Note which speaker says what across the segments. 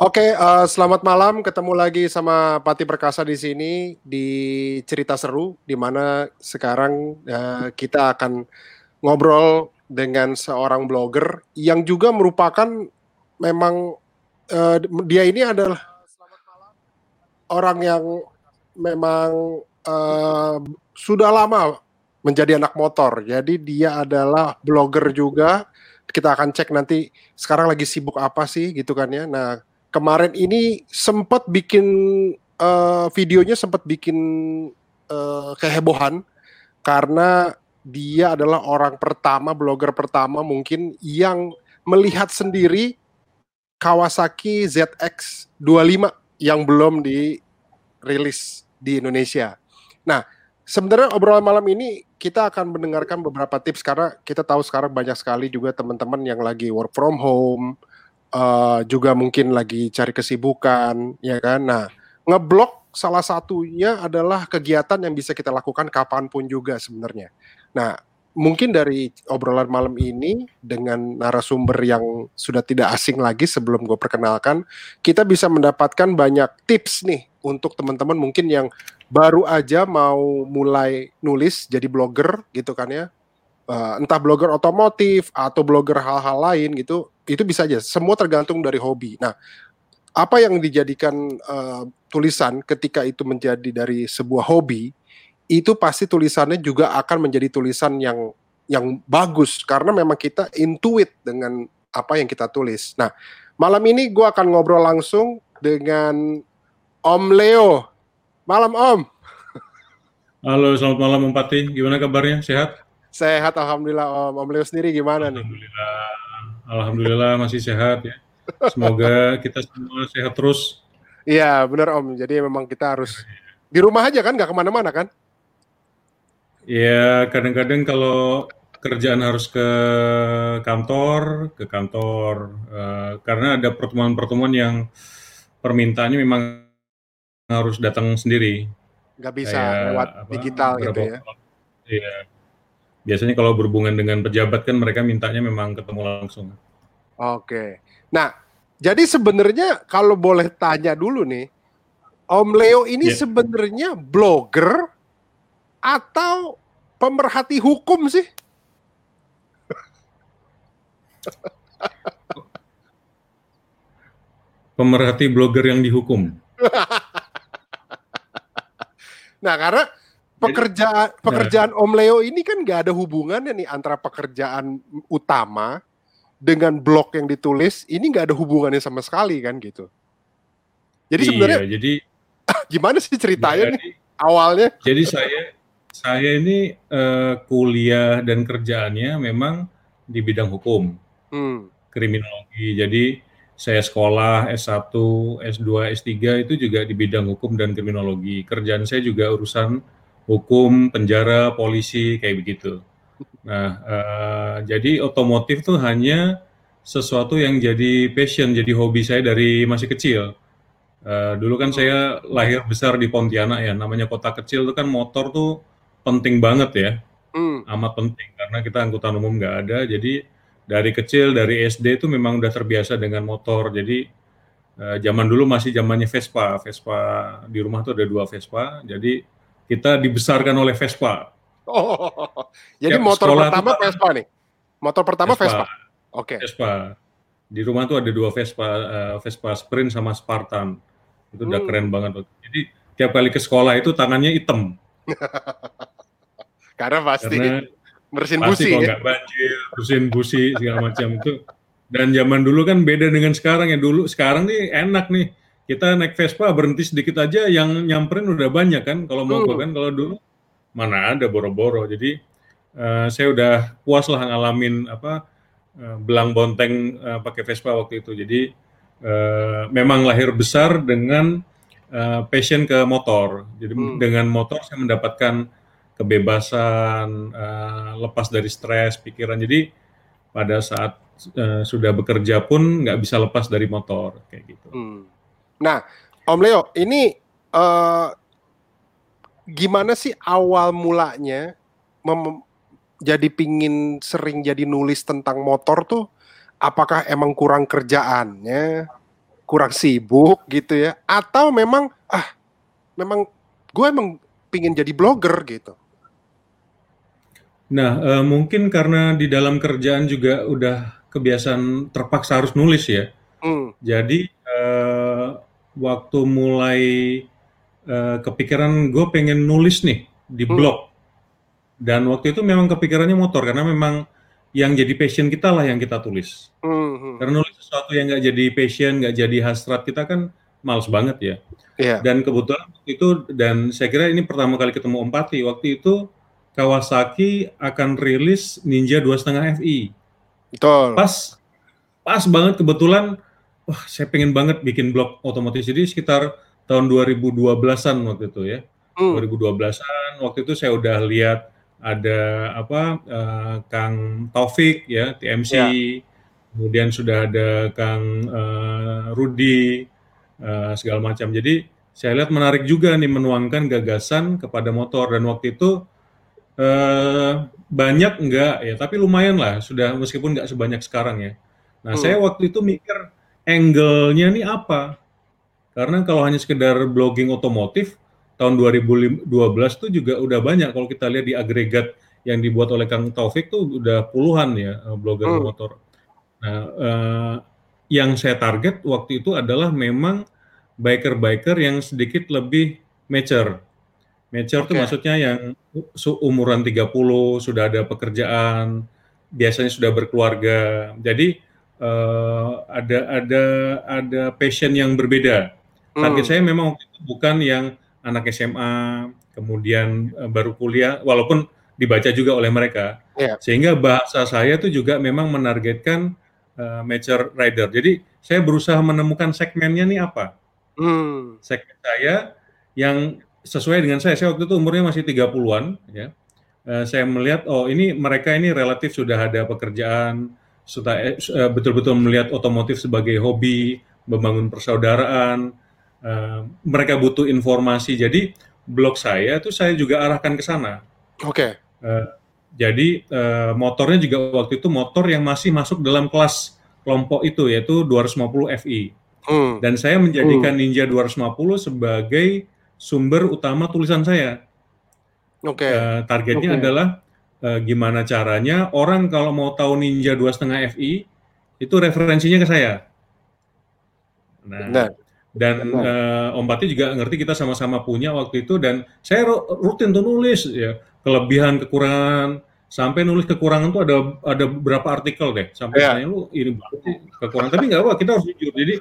Speaker 1: Oke, uh, selamat malam. Ketemu lagi sama Pati Perkasa di sini di cerita seru, di mana sekarang uh, kita akan ngobrol dengan seorang blogger yang juga merupakan memang uh, dia ini adalah orang yang memang uh, sudah lama menjadi anak motor. Jadi dia adalah blogger juga. Kita akan cek nanti sekarang lagi sibuk apa sih gitu kan ya. Nah, kemarin ini sempat bikin uh, videonya sempat bikin uh, kehebohan karena dia adalah orang pertama blogger pertama mungkin yang melihat sendiri Kawasaki ZX 25 yang belum dirilis di Indonesia. Nah, sebenarnya obrolan malam ini kita akan mendengarkan beberapa tips karena kita tahu sekarang banyak sekali juga teman-teman yang lagi work from home, uh, juga mungkin lagi cari kesibukan, ya kan. Nah, ngeblok salah satunya adalah kegiatan yang bisa kita lakukan kapan pun juga sebenarnya. Nah, mungkin dari obrolan malam ini dengan narasumber yang sudah tidak asing lagi sebelum gue perkenalkan, kita bisa mendapatkan banyak tips nih untuk teman-teman mungkin yang baru aja mau mulai nulis jadi blogger gitu kan ya uh, entah blogger otomotif atau blogger hal-hal lain gitu itu bisa aja semua tergantung dari hobi nah apa yang dijadikan uh, tulisan ketika itu menjadi dari sebuah hobi itu pasti tulisannya juga akan menjadi tulisan yang yang bagus karena memang kita intuit dengan apa yang kita tulis. Nah, malam ini gue akan ngobrol langsung dengan Om Leo. Malam Om.
Speaker 2: Halo, selamat malam Om Pati. Gimana kabarnya? Sehat?
Speaker 1: Sehat alhamdulillah Om. Om Leo sendiri gimana
Speaker 2: nih? Alhamdulillah. Alhamdulillah masih sehat ya. Semoga kita semua sehat terus.
Speaker 1: Iya benar Om. Jadi memang kita harus di rumah aja kan, nggak ke mana-mana kan?
Speaker 2: Iya kadang-kadang kalau kerjaan harus ke kantor, ke kantor uh, karena ada pertemuan-pertemuan yang permintaannya memang harus datang sendiri.
Speaker 1: Nggak bisa Kayak, lewat apa, digital gitu ya?
Speaker 2: Iya biasanya kalau berhubungan dengan pejabat kan mereka mintanya memang ketemu langsung.
Speaker 1: Oke. Nah, jadi sebenarnya kalau boleh tanya dulu nih, Om Leo ini yeah. sebenarnya blogger atau pemerhati hukum sih?
Speaker 2: Pemerhati blogger yang dihukum.
Speaker 1: nah, karena pekerjaan ya. pekerjaan Om Leo ini kan nggak ada hubungannya nih antara pekerjaan utama dengan blog yang ditulis ini nggak ada hubungannya sama sekali kan gitu. Jadi iya, sebenarnya jadi gimana sih ceritanya jadi, nih awalnya?
Speaker 2: Jadi saya saya ini uh, kuliah dan kerjaannya memang di bidang hukum, hmm. kriminologi. Jadi saya sekolah S1, S2, S3 itu juga di bidang hukum dan kriminologi. Kerjaan saya juga urusan hukum, penjara, polisi kayak begitu. Nah, uh, jadi otomotif tuh hanya sesuatu yang jadi passion, jadi hobi saya dari masih kecil. Uh, dulu kan saya lahir besar di Pontianak ya, namanya kota kecil itu kan motor tuh penting banget ya, mm. amat penting karena kita angkutan umum nggak ada. Jadi dari kecil dari SD itu memang udah terbiasa dengan motor. Jadi uh, zaman dulu masih zamannya Vespa, Vespa di rumah tuh ada dua Vespa. Jadi kita dibesarkan oleh Vespa.
Speaker 1: Oh, jadi Tiap motor pertama itu, Vespa nih. Motor pertama Vespa. Vespa.
Speaker 2: Oke. Okay. Vespa. Di rumah tuh ada dua Vespa, uh, Vespa Sprint sama Spartan. Itu udah hmm. keren banget. Jadi tiap kali ke sekolah itu tangannya hitam.
Speaker 1: Karena pasti Karena bersin busi
Speaker 2: kalau ya. banjir, bersin busi segala macam itu. Dan zaman dulu kan beda dengan sekarang ya dulu. Sekarang nih enak nih kita naik Vespa berhenti sedikit aja yang nyamperin udah banyak kan kalau mau hmm. kan kalau dulu mana ada boro-boro jadi uh, saya udah puas lah ngalamin apa uh, belang bonteng uh, pakai Vespa waktu itu jadi uh, memang lahir besar dengan uh, passion ke motor jadi hmm. dengan motor saya mendapatkan kebebasan uh, lepas dari stres pikiran jadi pada saat uh, sudah bekerja pun nggak bisa lepas dari motor kayak gitu. Hmm.
Speaker 1: Nah, Om Leo, ini uh, gimana sih awal mulanya jadi pingin sering jadi nulis tentang motor tuh? Apakah emang kurang kerjaannya, kurang sibuk gitu ya atau memang ah memang gue emang pingin jadi blogger gitu
Speaker 2: nah uh, mungkin karena di dalam kerjaan juga udah kebiasaan terpaksa harus nulis ya hmm. jadi uh, waktu mulai uh, kepikiran gue pengen nulis nih di hmm. blog dan waktu itu memang kepikirannya motor karena memang yang jadi passion kita lah yang kita tulis. Mm-hmm. Karena nulis sesuatu yang nggak jadi passion, nggak jadi hasrat kita kan males banget ya. Yeah. Dan kebetulan waktu itu dan saya kira ini pertama kali ketemu Om Pati. Waktu itu Kawasaki akan rilis Ninja dua setengah Fi. Betul. Pas pas banget kebetulan wah saya pengen banget bikin blog otomotif jadi sekitar tahun 2012-an waktu itu ya. Mm. 2012-an waktu itu saya udah lihat ada apa uh, Kang Taufik ya TMC ya. kemudian sudah ada Kang uh, Rudi uh, segala macam jadi saya lihat menarik juga nih menuangkan gagasan kepada motor dan waktu itu uh, banyak enggak ya tapi lumayan lah sudah meskipun enggak sebanyak sekarang ya nah hmm. saya waktu itu mikir angle-nya nih apa karena kalau hanya sekedar blogging otomotif tahun 2012 tuh juga udah banyak kalau kita lihat di agregat yang dibuat oleh Kang Taufik tuh udah puluhan ya eh, blogger hmm. motor. Nah, uh, yang saya target waktu itu adalah memang biker-biker yang sedikit lebih mature. Mature okay. tuh maksudnya yang umuran 30, sudah ada pekerjaan, biasanya sudah berkeluarga. Jadi uh, ada ada ada passion yang berbeda. Target hmm. saya memang waktu itu bukan yang anak SMA, kemudian uh, baru kuliah, walaupun dibaca juga oleh mereka. Yeah. Sehingga bahasa saya itu juga memang menargetkan uh, mature rider. Jadi saya berusaha menemukan segmennya nih apa. Hmm. Segmen saya yang sesuai dengan saya. Saya waktu itu umurnya masih 30-an ya. Uh, saya melihat oh ini mereka ini relatif sudah ada pekerjaan, sudah uh, betul-betul melihat otomotif sebagai hobi, membangun persaudaraan, uh, mereka butuh informasi. Jadi blog saya itu saya juga arahkan ke sana. Oke. Okay. Uh, jadi uh, motornya juga waktu itu motor yang masih masuk dalam kelas kelompok itu yaitu 250 Fi. Hmm. Dan saya menjadikan hmm. Ninja 250 sebagai sumber utama tulisan saya. Oke. Okay. Uh, targetnya okay. adalah uh, gimana caranya? Orang kalau mau tahu Ninja 2,5 Fi itu referensinya ke saya. Nah, Benar. dan uh, Om Pati juga ngerti kita sama-sama punya waktu itu dan saya rutin tuh nulis ya. Kelebihan kekurangan sampai nulis kekurangan tuh ada ada beberapa artikel deh. Sampai yeah. saya lu ini banget kekurangan. Tapi nggak apa kita harus jujur. Jadi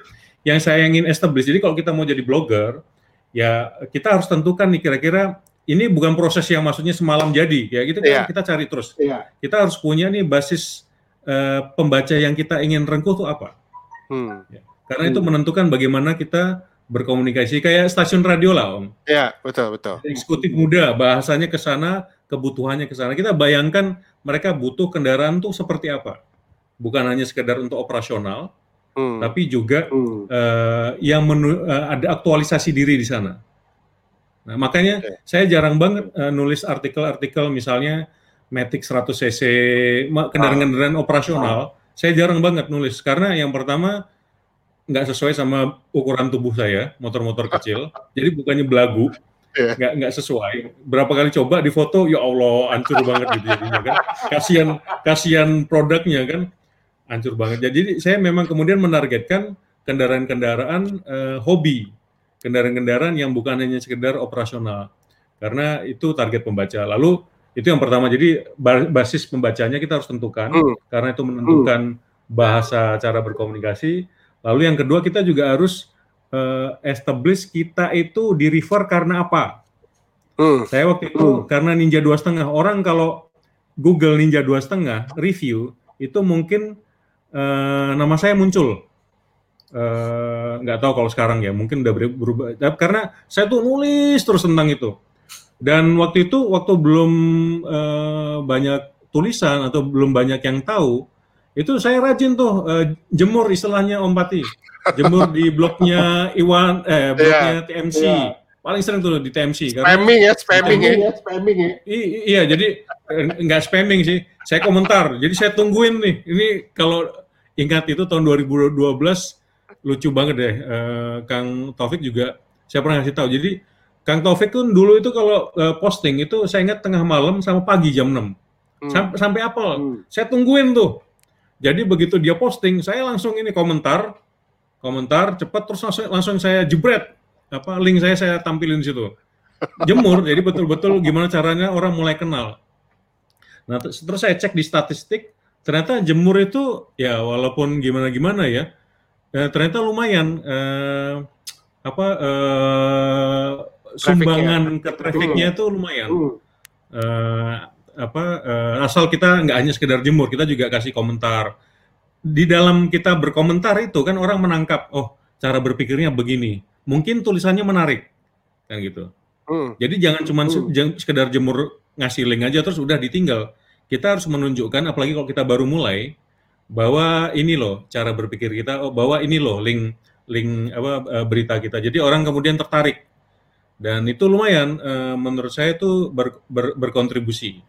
Speaker 2: yang saya ingin establish jadi kalau kita mau jadi blogger ya kita harus tentukan nih kira-kira ini bukan proses yang maksudnya semalam jadi ya gitu yeah. kita cari terus yeah. kita harus punya nih basis uh, pembaca yang kita ingin rengkuh tuh apa hmm. ya. Karena hmm. itu menentukan bagaimana kita berkomunikasi kayak stasiun radio lah, Om.
Speaker 1: Iya, betul, betul.
Speaker 2: Eksekutif muda, bahasanya ke sana, kebutuhannya ke sana. Kita bayangkan mereka butuh kendaraan tuh seperti apa. Bukan hanya sekedar untuk operasional, hmm. tapi juga hmm. uh, yang menu, uh, ada aktualisasi diri di sana. Nah, makanya okay. saya jarang banget uh, nulis artikel-artikel misalnya Matic 100 cc kendaraan-kendaraan ah. operasional. Ah. Saya jarang banget nulis karena yang pertama nggak sesuai sama ukuran tubuh saya, motor-motor kecil. Jadi bukannya belagu, yeah. nggak nggak sesuai. Berapa kali coba di foto, ya Allah, hancur banget gitu jadinya kan. Kasihan kasihan produknya kan, hancur banget. Jadi saya memang kemudian menargetkan kendaraan-kendaraan uh, hobi, kendaraan-kendaraan yang bukan hanya sekedar operasional, karena itu target pembaca. Lalu itu yang pertama. Jadi basis pembacanya kita harus tentukan, hmm. karena itu menentukan bahasa cara berkomunikasi Lalu yang kedua kita juga harus uh, establish kita itu di refer karena apa? Hmm. Saya waktu itu hmm. karena Ninja dua setengah orang kalau Google Ninja dua setengah review itu mungkin uh, nama saya muncul. Uh, nggak tahu kalau sekarang ya mungkin udah berubah karena saya tuh nulis terus tentang itu dan waktu itu waktu belum uh, banyak tulisan atau belum banyak yang tahu itu saya rajin tuh uh, jemur istilahnya Om Pati. Jemur di blognya Iwan eh blognya yeah, TMC. Yeah. Paling sering tuh di TMC
Speaker 1: spamming ya, spamming ya, spamming ya.
Speaker 2: iya, jadi enggak spamming sih. Saya komentar. Jadi saya tungguin nih. Ini kalau ingat itu tahun 2012 lucu banget deh. Uh, Kang Taufik juga saya pernah ngasih tahu. Jadi Kang Taufik tuh dulu itu kalau uh, posting itu saya ingat tengah malam sama pagi jam 6. Hmm. Sampai, sampai apa? Hmm. Saya tungguin tuh. Jadi begitu dia posting, saya langsung ini komentar, komentar cepat terus langsung, langsung saya jebret apa link saya saya tampilin situ. Jemur, jadi betul-betul gimana caranya orang mulai kenal. Nah, terus saya cek di statistik, ternyata jemur itu ya walaupun gimana-gimana ya, eh, ternyata lumayan eh, apa eh, sumbangan ke trafficnya itu lumayan. Eh, apa eh, asal kita nggak hanya sekedar jemur, kita juga kasih komentar. Di dalam kita berkomentar itu kan orang menangkap, oh cara berpikirnya begini. Mungkin tulisannya menarik, kan gitu. Hmm. Jadi jangan cuma hmm. sekedar jemur ngasih link aja terus udah ditinggal. Kita harus menunjukkan, apalagi kalau kita baru mulai, bahwa ini loh cara berpikir kita, oh, bahwa ini loh link link apa eh, berita kita. Jadi orang kemudian tertarik dan itu lumayan uh, menurut saya itu ber, ber, berkontribusi.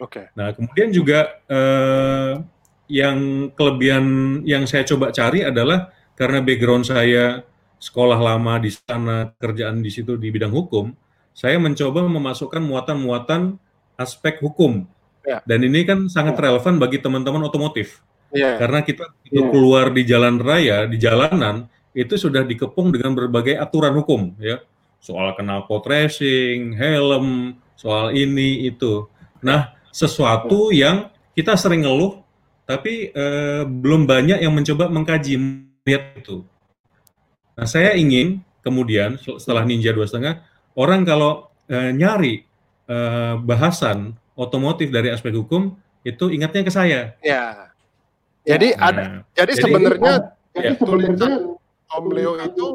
Speaker 1: Oke. Okay.
Speaker 2: Nah kemudian juga uh, yang kelebihan yang saya coba cari adalah karena background saya sekolah lama di sana, kerjaan di situ di bidang hukum, saya mencoba memasukkan muatan-muatan aspek hukum. Ya. Dan ini kan sangat ya. relevan bagi teman-teman otomotif. Ya. Karena kita itu ya. keluar di jalan raya, di jalanan, itu sudah dikepung dengan berbagai aturan hukum ya soal knalpot racing, helm, soal ini itu. Nah, sesuatu yang kita sering ngeluh tapi eh, belum banyak yang mencoba mengkaji melihat itu. Nah, saya ingin kemudian setelah Ninja dua setengah orang kalau eh, nyari eh, bahasan otomotif dari aspek hukum itu ingatnya ke saya.
Speaker 1: Ya. Jadi nah, ada jadi, jadi sebenarnya ya. sebenarnya Om Leo itu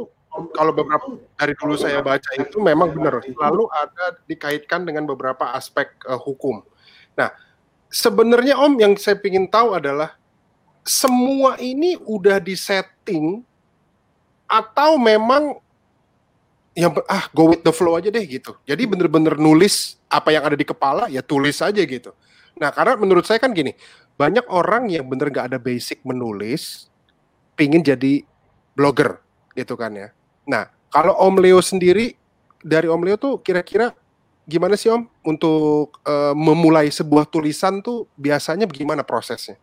Speaker 1: kalau beberapa dari dulu saya baca itu memang benar selalu ada dikaitkan dengan beberapa aspek uh, hukum. Nah, sebenarnya Om yang saya ingin tahu adalah semua ini udah disetting atau memang yang ah go with the flow aja deh gitu. Jadi bener-bener nulis apa yang ada di kepala ya tulis aja gitu. Nah karena menurut saya kan gini, banyak orang yang bener gak ada basic menulis, pingin jadi blogger gitu kan ya. Nah, kalau Om Leo sendiri dari Om Leo tuh kira-kira gimana sih Om untuk uh, memulai sebuah tulisan tuh biasanya bagaimana prosesnya?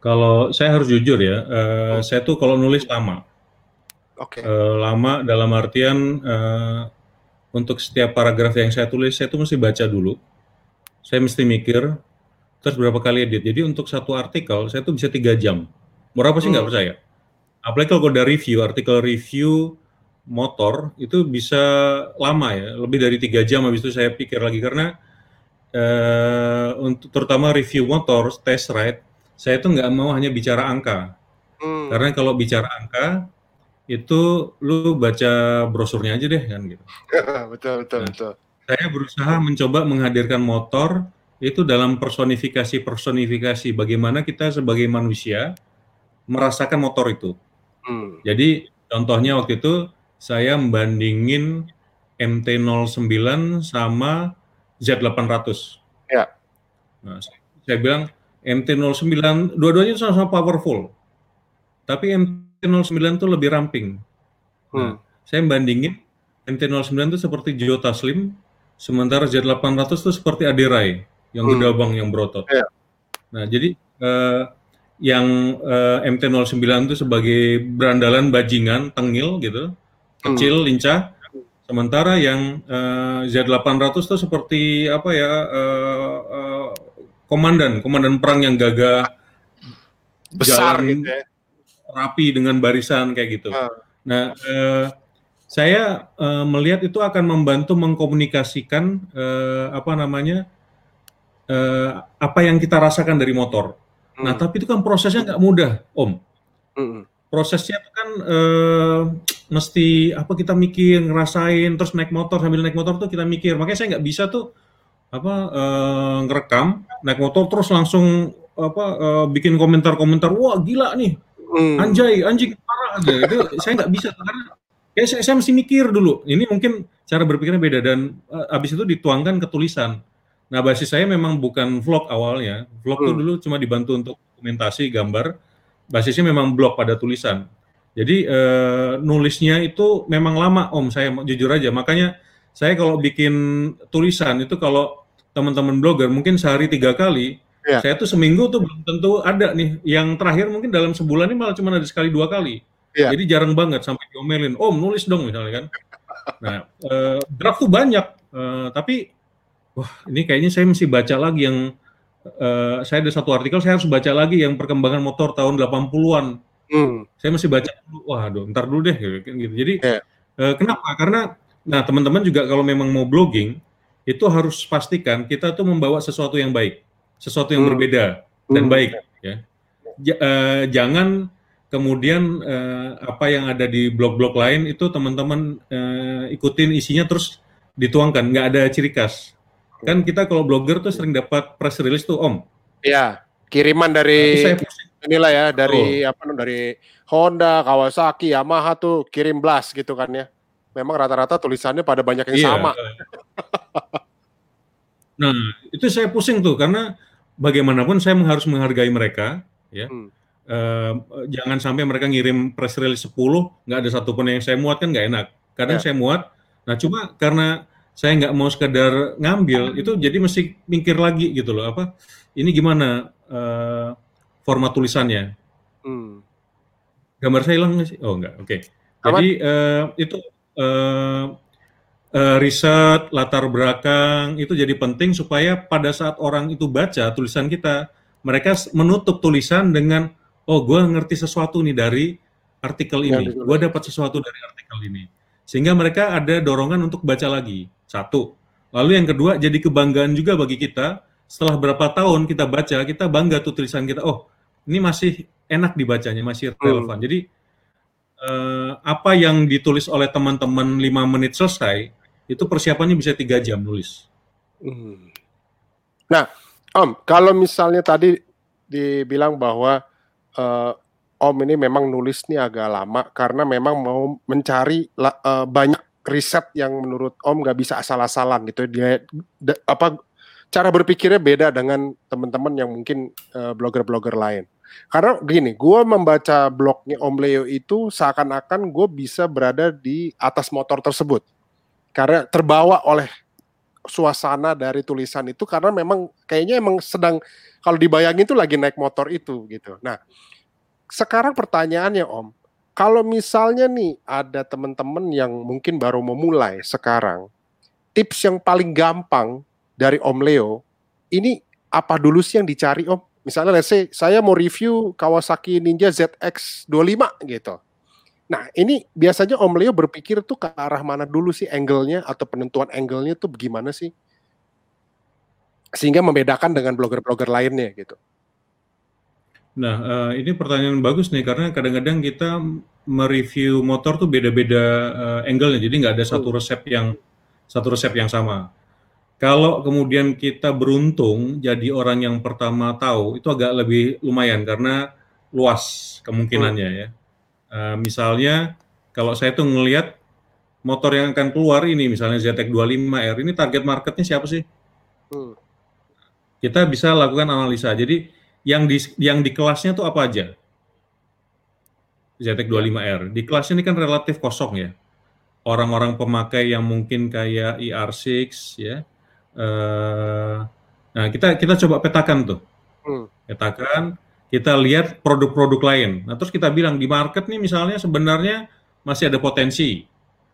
Speaker 2: Kalau saya harus jujur ya, uh, oh. saya tuh kalau nulis lama.
Speaker 1: Oke. Okay.
Speaker 2: Uh, lama dalam artian uh, untuk setiap paragraf yang saya tulis saya tuh mesti baca dulu. Saya mesti mikir, terus berapa kali edit. Jadi untuk satu artikel saya tuh bisa tiga jam. Berapa sih nggak hmm. percaya? apalagi kalau udah review artikel review motor itu bisa lama ya lebih dari tiga jam habis itu saya pikir lagi karena uh, untuk terutama review motor test ride saya itu nggak mau hanya bicara angka hmm. karena kalau bicara angka itu lu baca brosurnya aja deh kan gitu
Speaker 1: betul betul nah, betul
Speaker 2: saya berusaha mencoba menghadirkan motor itu dalam personifikasi personifikasi bagaimana kita sebagai manusia merasakan motor itu Hmm. Jadi contohnya waktu itu saya membandingin MT-09 sama Z800.
Speaker 1: Ya.
Speaker 2: Nah, saya bilang MT-09 dua-duanya sama-sama powerful. Tapi MT-09 itu lebih ramping. Nah, hmm. saya bandingin MT-09 itu seperti Jota Slim, sementara Z800 itu seperti Aderai yang hmm. gedabang yang berotot. Ya. Nah, jadi eh, yang uh, eh, MT-09 itu sebagai berandalan bajingan, tengil gitu, kecil, hmm. lincah. Sementara yang uh, eh, Z800 itu seperti apa ya, uh, uh, komandan, komandan perang yang gagah,
Speaker 1: besar jalan gitu ya.
Speaker 2: rapi dengan barisan kayak gitu. Hmm. Nah, uh, saya uh, melihat itu akan membantu mengkomunikasikan uh, apa namanya uh, apa yang kita rasakan dari motor. Nah, hmm. tapi itu kan prosesnya nggak mudah, Om. Hmm. Prosesnya itu kan uh, mesti apa kita mikir, ngerasain, terus naik motor sambil naik motor tuh kita mikir. Makanya saya nggak bisa tuh apa uh, ngerekam naik motor terus langsung apa uh, bikin komentar-komentar wah gila nih hmm. anjay anjing parah aja itu saya nggak bisa karena ya saya, saya mesti mikir dulu ini mungkin cara berpikirnya beda dan uh, abis itu dituangkan ke tulisan Nah, basis saya memang bukan vlog awalnya. Vlog hmm. tuh dulu cuma dibantu untuk dokumentasi gambar. basisnya memang blog pada tulisan. Jadi uh, nulisnya itu memang lama Om, saya jujur aja. Makanya saya kalau bikin tulisan itu kalau teman-teman blogger mungkin sehari tiga kali, yeah. saya tuh seminggu tuh belum tentu ada nih. Yang terakhir mungkin dalam sebulan ini malah cuma ada sekali dua kali. Yeah. Jadi jarang banget sampai diomelin, Om nulis dong misalnya kan. Nah, uh, draft tuh banyak, uh, tapi wah ini kayaknya saya mesti baca lagi yang uh, saya ada satu artikel saya harus baca lagi yang perkembangan motor tahun 80-an Hmm. Saya masih baca dulu, wah aduh, ntar dulu deh gitu. Jadi yeah. uh, kenapa? Karena nah teman-teman juga kalau memang mau blogging itu harus pastikan kita tuh membawa sesuatu yang baik, sesuatu yang hmm. berbeda dan hmm. baik ya. J uh, eh, jangan kemudian uh, apa yang ada di blog-blog lain itu teman-teman uh, ikutin isinya terus dituangkan, nggak ada ciri khas. Kan kita kalau blogger tuh sering dapat press release tuh om.
Speaker 1: Iya, kiriman dari nah, inilah ya dari oh. apa dari Honda, Kawasaki, Yamaha tuh kirim blast gitu kan ya. Memang rata-rata tulisannya pada banyak yang iya. sama.
Speaker 2: nah, itu saya pusing tuh karena bagaimanapun saya harus menghargai mereka ya. Hmm. Uh, jangan sampai mereka ngirim press release 10 nggak ada satupun yang saya muat kan nggak enak. Kadang yeah. saya muat. Nah, cuma karena saya nggak mau sekedar ngambil itu jadi mesti mikir lagi gitu loh apa ini gimana uh, format tulisannya. Hmm. Gambar saya hilang nggak sih? Oh enggak, oke. Okay. Jadi uh, itu uh, uh, riset latar belakang itu jadi penting supaya pada saat orang itu baca tulisan kita, mereka menutup tulisan dengan oh gue ngerti sesuatu nih dari artikel ya, ini, gue dapat sesuatu dari artikel ini, sehingga mereka ada dorongan untuk baca lagi. Satu. Lalu yang kedua jadi kebanggaan juga bagi kita setelah berapa tahun kita baca, kita bangga tuh tulisan kita. Oh, ini masih enak dibacanya, masih hmm. relevan. Hmm. Jadi uh, apa yang ditulis oleh teman-teman lima menit selesai, itu persiapannya bisa tiga jam nulis. Hmm.
Speaker 1: Nah, Om, kalau misalnya tadi dibilang bahwa uh, Om ini memang nulis nih agak lama karena memang mau mencari uh, banyak riset yang menurut Om nggak bisa asal-asalan gitu. Dia apa cara berpikirnya beda dengan teman-teman yang mungkin blogger-blogger uh, lain. Karena gini, gue membaca blognya Om Leo itu seakan-akan gue bisa berada di atas motor tersebut. Karena terbawa oleh suasana dari tulisan itu karena memang kayaknya emang sedang kalau dibayangin itu lagi naik motor itu gitu. Nah, sekarang pertanyaannya Om, kalau misalnya nih ada teman-teman yang mungkin baru memulai sekarang, tips yang paling gampang dari Om Leo, ini apa dulu sih yang dicari Om? Misalnya let's say saya mau review Kawasaki Ninja ZX25 gitu. Nah, ini biasanya Om Leo berpikir tuh ke arah mana dulu sih angle-nya atau penentuan angle-nya tuh bagaimana sih? Sehingga membedakan dengan blogger-blogger lainnya gitu.
Speaker 2: Nah, uh, ini pertanyaan bagus nih karena kadang-kadang kita mereview motor tuh beda-beda uh, angle-nya. Jadi nggak ada satu resep yang satu resep yang sama. Kalau kemudian kita beruntung jadi orang yang pertama tahu, itu agak lebih lumayan karena luas kemungkinannya ya. Uh, misalnya kalau saya tuh ngelihat motor yang akan keluar ini misalnya ZX25R ini target marketnya siapa sih? Kita bisa lakukan analisa. Jadi yang di yang di kelasnya tuh apa aja? ZX25R. Di kelasnya ini kan relatif kosong ya. Orang-orang pemakai yang mungkin kayak ER6 ya, uh, nah kita kita coba petakan tuh, hmm. petakan, kita lihat produk-produk lain. Nah terus kita bilang di market nih misalnya sebenarnya masih ada potensi.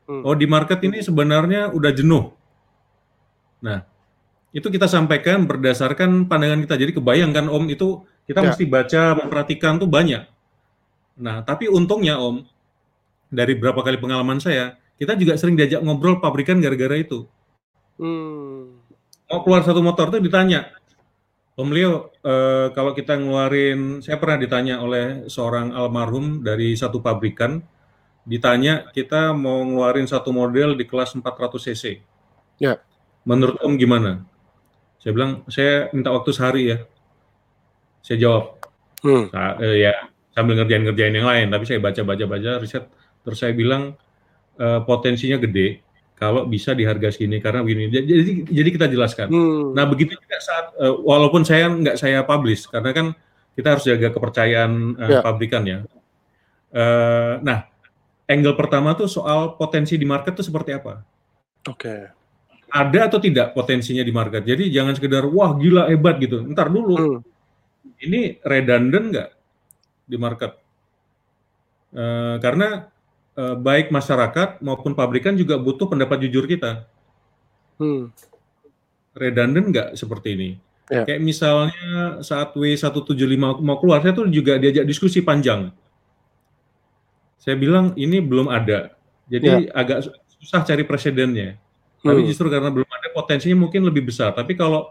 Speaker 2: Hmm. Oh di market ini sebenarnya udah jenuh. Nah itu kita sampaikan berdasarkan pandangan kita. Jadi kebayangkan Om itu kita ya. mesti baca, memperhatikan tuh banyak. Nah tapi untungnya Om dari berapa kali pengalaman saya, kita juga sering diajak ngobrol pabrikan gara-gara itu. Hmm mau keluar satu motor tuh ditanya, Om Leo, eh, kalau kita ngeluarin, saya pernah ditanya oleh seorang almarhum dari satu pabrikan, ditanya kita mau ngeluarin satu model di kelas 400 cc. Ya. Menurut Om gimana? Saya bilang, saya minta waktu sehari ya. Saya jawab, hmm. nah, eh, ya sambil ngerjain-ngerjain yang lain, tapi saya baca-baca-baca riset, terus saya bilang eh, potensinya gede, kalau bisa di harga segini karena begini. Jadi jadi kita jelaskan. Hmm. Nah begitu juga saat uh, walaupun saya nggak saya publish karena kan kita harus jaga kepercayaan uh, yeah. pabrikan ya. Uh, nah, angle pertama tuh soal potensi di market tuh seperti apa?
Speaker 1: Oke. Okay.
Speaker 2: Ada atau tidak potensinya di market? Jadi jangan sekedar wah gila hebat gitu. Ntar dulu. Hmm. Ini redundant nggak di market? Uh, karena uh, baik masyarakat maupun pabrikan juga butuh pendapat jujur kita. Hmm. Redundant nggak seperti ini? Yeah. Kayak misalnya saat W175 mau keluar, saya tuh juga diajak diskusi panjang. Saya bilang ini belum ada, jadi yeah. agak susah cari presidennya. Hmm. Tapi justru karena belum ada potensinya mungkin lebih besar. Tapi kalau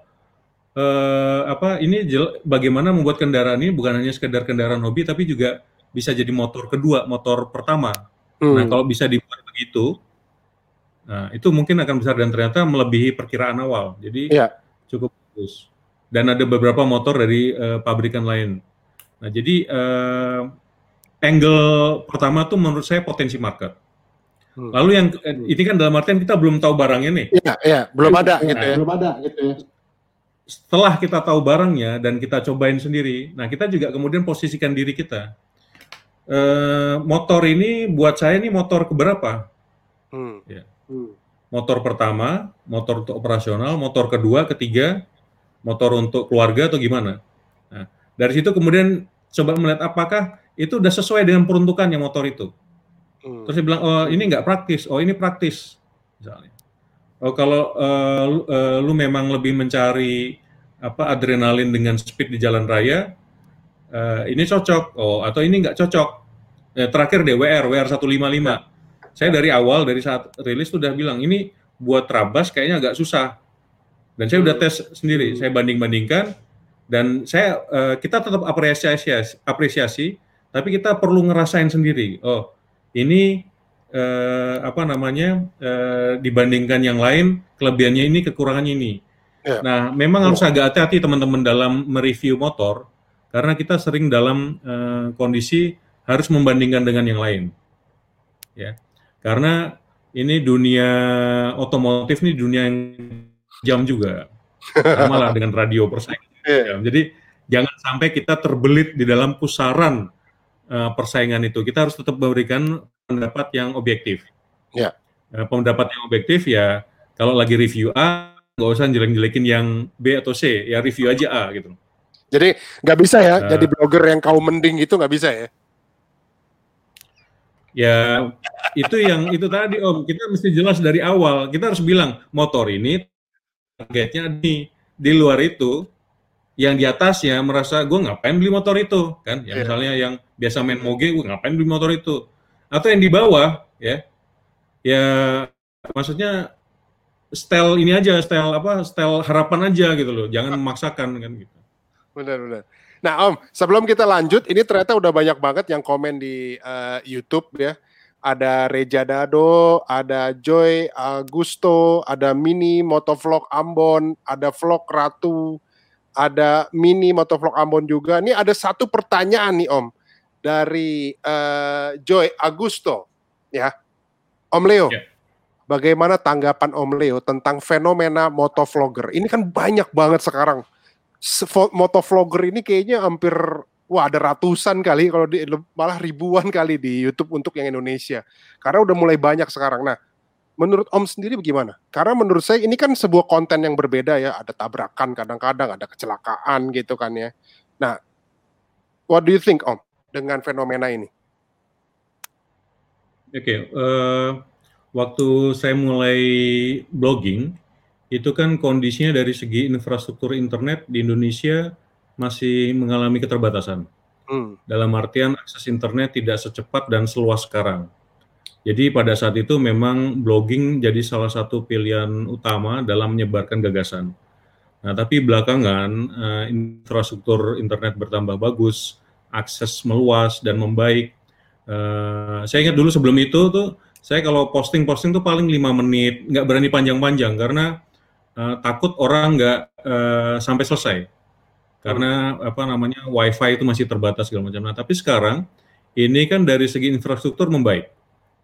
Speaker 2: eh, apa ini bagaimana membuat kendaraan ini bukan hanya sekedar kendaraan hobi, tapi juga bisa jadi motor kedua, motor pertama. Hmm. Nah kalau bisa dibuat begitu, nah itu mungkin akan besar dan ternyata melebihi perkiraan awal. Jadi yeah. cukup bagus dan ada beberapa motor dari uh, pabrikan lain. Nah, jadi uh, angle pertama tuh menurut saya potensi market. Hmm. Lalu yang hmm. ini kan dalam artian kita belum tahu barangnya nih.
Speaker 1: Iya, iya, belum ada gitu ya. Belum ada gitu ya.
Speaker 2: Setelah kita tahu barangnya dan kita cobain sendiri, nah kita juga kemudian posisikan diri kita. Uh, motor ini buat saya ini motor keberapa? Hmm. Ya. Hmm. Motor pertama, motor untuk operasional, motor kedua, ketiga, motor untuk keluarga atau gimana. Nah, dari situ kemudian coba melihat apakah itu sudah sesuai dengan peruntukannya motor itu. Hmm. Terus dia bilang, oh ini nggak praktis, oh ini praktis, misalnya. Oh kalau uh, lu, uh, lu memang lebih mencari apa adrenalin dengan speed di jalan raya, uh, ini cocok. Oh atau ini nggak cocok. Eh, terakhir DWR, WR 155. Saya dari awal dari saat rilis sudah bilang ini buat Trabas kayaknya agak susah dan saya udah tes sendiri, saya banding-bandingkan dan saya uh, kita tetap apresiasi apresiasi, tapi kita perlu ngerasain sendiri. Oh, ini uh, apa namanya uh, dibandingkan yang lain kelebihannya ini kekurangannya ini. Ya. Nah, memang harus agak hati-hati teman-teman dalam mereview motor karena kita sering dalam uh, kondisi harus membandingkan dengan yang lain. Ya. Karena ini dunia otomotif ini dunia yang jam juga. Sama lah dengan radio persaingan. Yeah. Jadi jangan sampai kita terbelit di dalam pusaran uh, persaingan itu. Kita harus tetap memberikan pendapat yang objektif. Yeah. Uh, pendapat yang objektif ya kalau lagi review A nggak usah jelek-jelekin yang B atau C, ya review aja A gitu.
Speaker 1: Jadi nggak bisa ya, uh, jadi blogger yang kau mending itu nggak bisa ya?
Speaker 2: Ya itu yang itu tadi Om, kita mesti jelas dari awal. Kita harus bilang motor ini targetnya di di luar itu yang di atasnya merasa gue ngapain beli motor itu? Kan? Ya yeah. misalnya yang biasa main moge gue ngapain beli motor itu? Atau yang di bawah ya ya maksudnya style ini aja style apa style harapan aja gitu loh. Jangan memaksakan kan gitu.
Speaker 1: Benar benar. Nah om sebelum kita lanjut ini ternyata udah banyak banget yang komen di uh, YouTube ya. Ada Reja Dado, ada Joy Augusto, ada Mini Motovlog Ambon, ada Vlog Ratu, ada Mini Motovlog Ambon juga. Ini ada satu pertanyaan nih Om dari uh, Joy Augusto, ya, Om Leo. Yeah. Bagaimana tanggapan Om Leo tentang fenomena motovlogger? Ini kan banyak banget sekarang. Motovlogger ini kayaknya hampir wah ada ratusan kali kalau di malah ribuan kali di YouTube untuk yang Indonesia. Karena udah mulai banyak sekarang. Nah, menurut Om sendiri bagaimana? Karena menurut saya ini kan sebuah konten yang berbeda ya, ada tabrakan kadang-kadang, ada kecelakaan gitu kan ya. Nah, what do you think Om dengan fenomena ini?
Speaker 2: Oke, okay, uh, eh, waktu saya mulai blogging itu kan kondisinya dari segi infrastruktur internet di Indonesia masih mengalami keterbatasan. Hmm. Dalam artian akses internet tidak secepat dan seluas sekarang. Jadi pada saat itu memang blogging jadi salah satu pilihan utama dalam menyebarkan gagasan. Nah, tapi belakangan uh, infrastruktur internet bertambah bagus, akses meluas dan membaik. Uh, saya ingat dulu sebelum itu tuh saya kalau posting-posting tuh paling lima menit, nggak berani panjang-panjang karena uh, takut orang nggak sampai selesai karena apa namanya wifi itu masih terbatas segala macam. Nah, tapi sekarang ini kan dari segi infrastruktur membaik,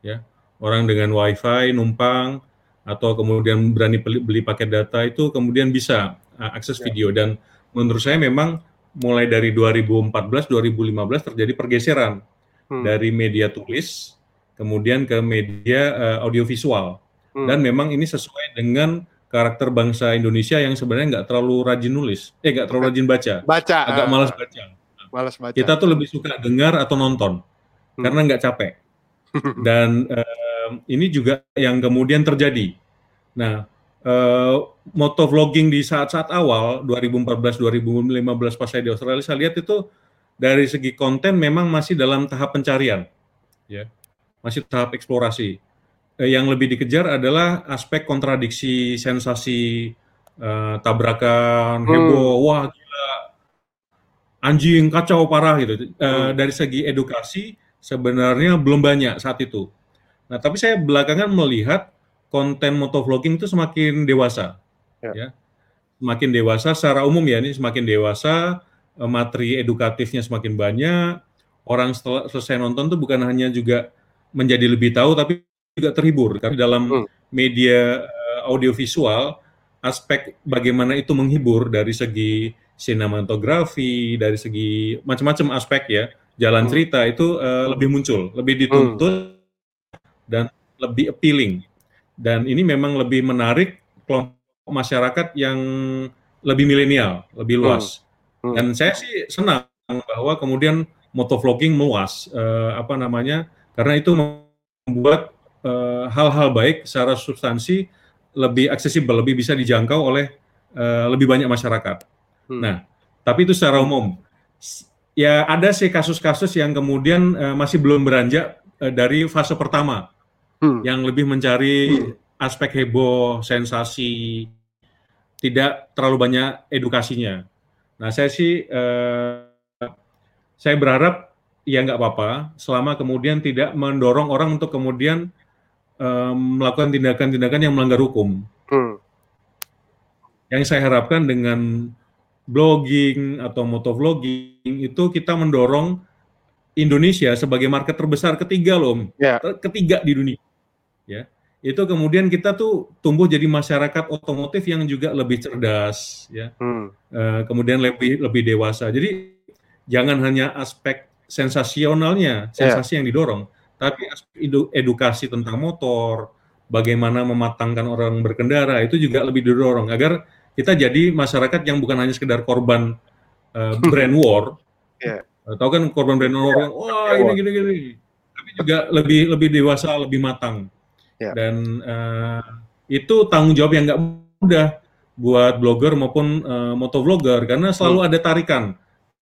Speaker 2: ya orang dengan wifi numpang atau kemudian berani beli, beli paket data itu kemudian bisa uh, akses ya. video dan menurut saya memang mulai dari 2014 2015 terjadi pergeseran hmm. dari media tulis kemudian ke media uh, audiovisual hmm. dan memang ini sesuai dengan karakter bangsa Indonesia yang sebenarnya nggak terlalu rajin nulis eh nggak terlalu rajin baca
Speaker 1: baca
Speaker 2: agak uh, malas baca
Speaker 1: malas baca
Speaker 2: kita tuh lebih suka dengar atau nonton hmm. karena nggak capek dan uh, ini juga yang kemudian terjadi. Nah uh, moto vlogging di saat-saat awal 2014 2015 pas saya di Australia saya lihat itu dari segi konten memang masih dalam tahap pencarian. Ya. Masih tahap eksplorasi. Eh, yang lebih dikejar adalah aspek kontradiksi sensasi uh, tabrakan hmm. heboh wah gila. Anjing kacau parah gitu. Uh, hmm. dari segi edukasi sebenarnya belum banyak saat itu nah tapi saya belakangan melihat konten motovlogging itu semakin dewasa, ya. ya. Semakin dewasa secara umum ya, ini semakin dewasa, eh, materi edukatifnya semakin banyak, orang setelah selesai nonton tuh bukan hanya juga menjadi lebih tahu, tapi juga terhibur. Karena dalam hmm. media uh, audiovisual, aspek bagaimana itu menghibur dari segi sinematografi, dari segi macam-macam aspek ya, jalan hmm. cerita itu uh, lebih muncul, lebih dituntut hmm. dan lebih appealing dan ini memang lebih menarik kelompok masyarakat yang lebih milenial, lebih luas. Hmm. Hmm. Dan saya sih senang bahwa kemudian motovlogging meluas, uh, apa namanya, karena itu membuat eh, hal-hal uh, baik secara substansi lebih aksesibel, lebih bisa dijangkau oleh uh, lebih banyak masyarakat. Hmm. Nah, tapi itu secara umum. Ya ada sih kasus-kasus yang kemudian uh, masih belum beranjak uh, dari fase pertama hmm. yang lebih mencari hmm. aspek heboh, sensasi, tidak terlalu banyak edukasinya. Nah, saya sih eh, saya berharap ya nggak apa-apa, selama kemudian tidak mendorong orang untuk kemudian eh, melakukan tindakan-tindakan yang melanggar hukum. Hmm. Yang saya harapkan dengan blogging atau motovlogging itu kita mendorong Indonesia sebagai market terbesar ketiga loh, yeah. ketiga di dunia ya itu kemudian kita tuh tumbuh jadi masyarakat otomotif yang juga lebih cerdas ya hmm. uh, kemudian lebih lebih dewasa jadi jangan hanya aspek sensasionalnya sensasi yeah. yang didorong tapi aspek edukasi tentang motor bagaimana mematangkan orang berkendara itu juga lebih didorong agar kita jadi masyarakat yang bukan hanya sekedar korban uh, brand war yeah. tahu kan korban brand war yeah. wah ini gini gini tapi juga lebih lebih dewasa lebih matang Yeah. Dan uh, itu tanggung jawab yang nggak mudah buat blogger maupun uh, motovlogger karena selalu hmm. ada tarikan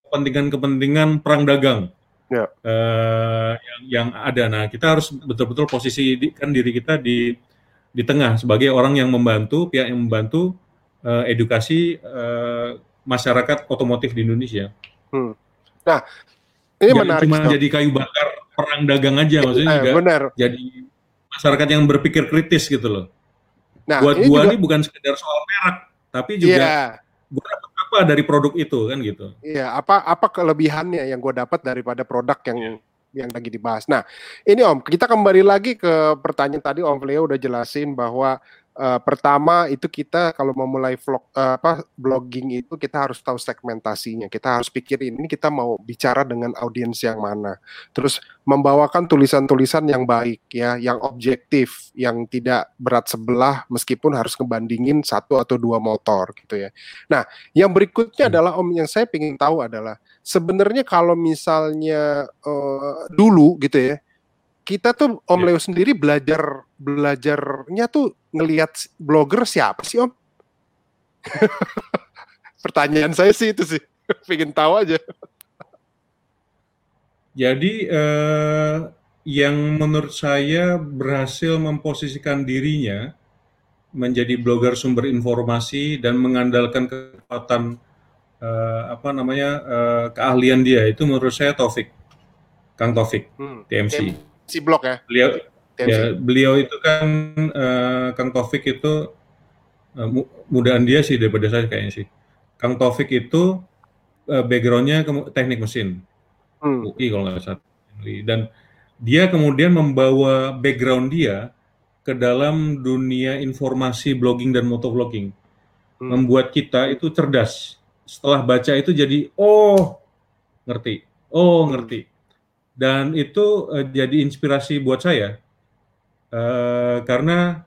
Speaker 2: kepentingan-kepentingan perang dagang yeah. Ya. uh, yang yang ada. Nah kita harus betul-betul posisikan diri kita di di tengah sebagai orang yang membantu pihak yang membantu uh, edukasi uh, masyarakat otomotif di Indonesia. Hmm.
Speaker 1: Nah ini Jangan menarik.
Speaker 2: Cuma jadi kayu bakar perang dagang aja maksudnya eh, juga benar. jadi masyarakat yang berpikir kritis gitu loh. Nah, buat ini gua juga, ini bukan sekedar soal merek, tapi juga yeah. gua dapat apa dari produk itu kan gitu.
Speaker 1: Iya, yeah, apa apa kelebihannya yang gue dapat daripada produk yang yeah. yang lagi dibahas. Nah, ini Om, kita kembali lagi ke pertanyaan tadi Om Leo udah jelasin bahwa uh, pertama itu kita kalau mau mulai vlog uh, apa blogging itu kita harus tahu segmentasinya. Kita harus pikirin ini kita mau bicara dengan audiens yang mana. Terus membawakan tulisan-tulisan yang baik ya, yang objektif, yang tidak berat sebelah meskipun harus ngebandingin satu atau dua motor gitu ya. Nah, yang berikutnya hmm. adalah Om yang saya ingin tahu adalah sebenarnya kalau misalnya uh, dulu gitu ya kita tuh Om yeah. Leo sendiri belajar belajarnya tuh ngelihat blogger siapa sih Om? Pertanyaan saya sih itu sih, pengen tahu aja.
Speaker 2: Jadi eh, yang menurut saya berhasil memposisikan dirinya menjadi blogger sumber informasi dan mengandalkan kekuatan eh, apa namanya eh, keahlian dia itu menurut saya Taufik, Kang Taufik, hmm. TMC
Speaker 1: si blog ya.
Speaker 2: Beliau ya, beliau itu kan uh, Kang Taufik itu uh, mudaan dia sih daripada saya kayaknya sih. Kang Taufik itu uh, backgroundnya teknik mesin. Hmm. UI kalau nggak salah. Dan dia kemudian membawa background dia ke dalam dunia informasi blogging dan motovlogging. Hmm. Membuat kita itu cerdas. setelah baca itu jadi oh ngerti, oh hmm. ngerti, dan itu uh, jadi inspirasi buat saya uh, karena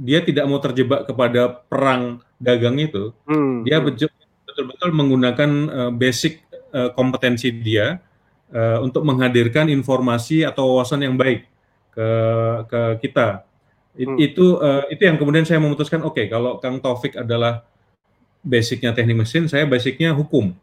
Speaker 2: dia tidak mau terjebak kepada perang dagang itu, hmm. dia betul-betul menggunakan uh, basic uh, kompetensi dia uh, untuk menghadirkan informasi atau wawasan yang baik ke ke kita. It, hmm. Itu uh, itu yang kemudian saya memutuskan oke okay, kalau Kang Taufik adalah basicnya teknik mesin, saya basicnya hukum.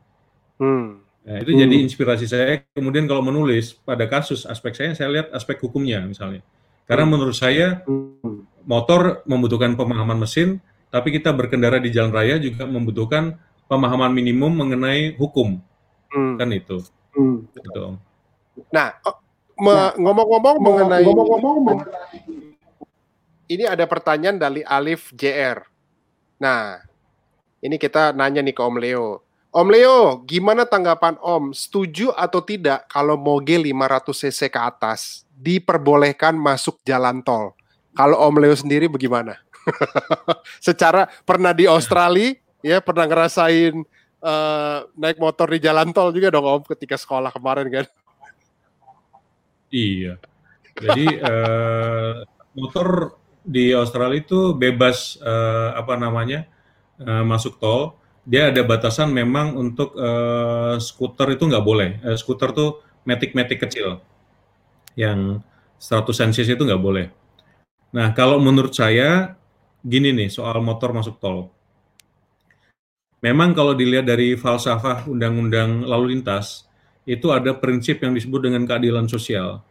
Speaker 2: Hmm. Nah, itu hmm. jadi inspirasi saya. Kemudian kalau menulis pada kasus aspek saya, saya lihat aspek hukumnya misalnya. Karena hmm. menurut saya hmm. motor membutuhkan pemahaman mesin, tapi kita berkendara di jalan raya juga membutuhkan pemahaman minimum mengenai hukum. Hmm. Kan itu. Hmm. Gitu.
Speaker 1: Nah, nah ngomong-ngomong mengenai ngomong-ngomong mengenai ini ada pertanyaan dari Alif JR. Nah, ini kita nanya nih ke Om Leo. Om Leo, gimana tanggapan Om? Setuju atau tidak kalau moge 500 cc ke atas diperbolehkan masuk jalan tol? Kalau Om Leo sendiri bagaimana? Secara pernah di Australia, ya pernah ngerasain uh, naik motor di jalan tol juga dong Om ketika sekolah kemarin kan?
Speaker 2: Iya. Jadi uh, motor di Australia itu bebas uh, apa namanya uh, masuk tol. Dia ada batasan memang untuk uh, skuter itu nggak boleh. Uh, skuter tuh metik-metik kecil yang 100 cc itu nggak boleh. Nah kalau menurut saya gini nih soal motor masuk tol. Memang kalau dilihat dari falsafah undang-undang lalu lintas itu ada prinsip yang disebut dengan keadilan sosial.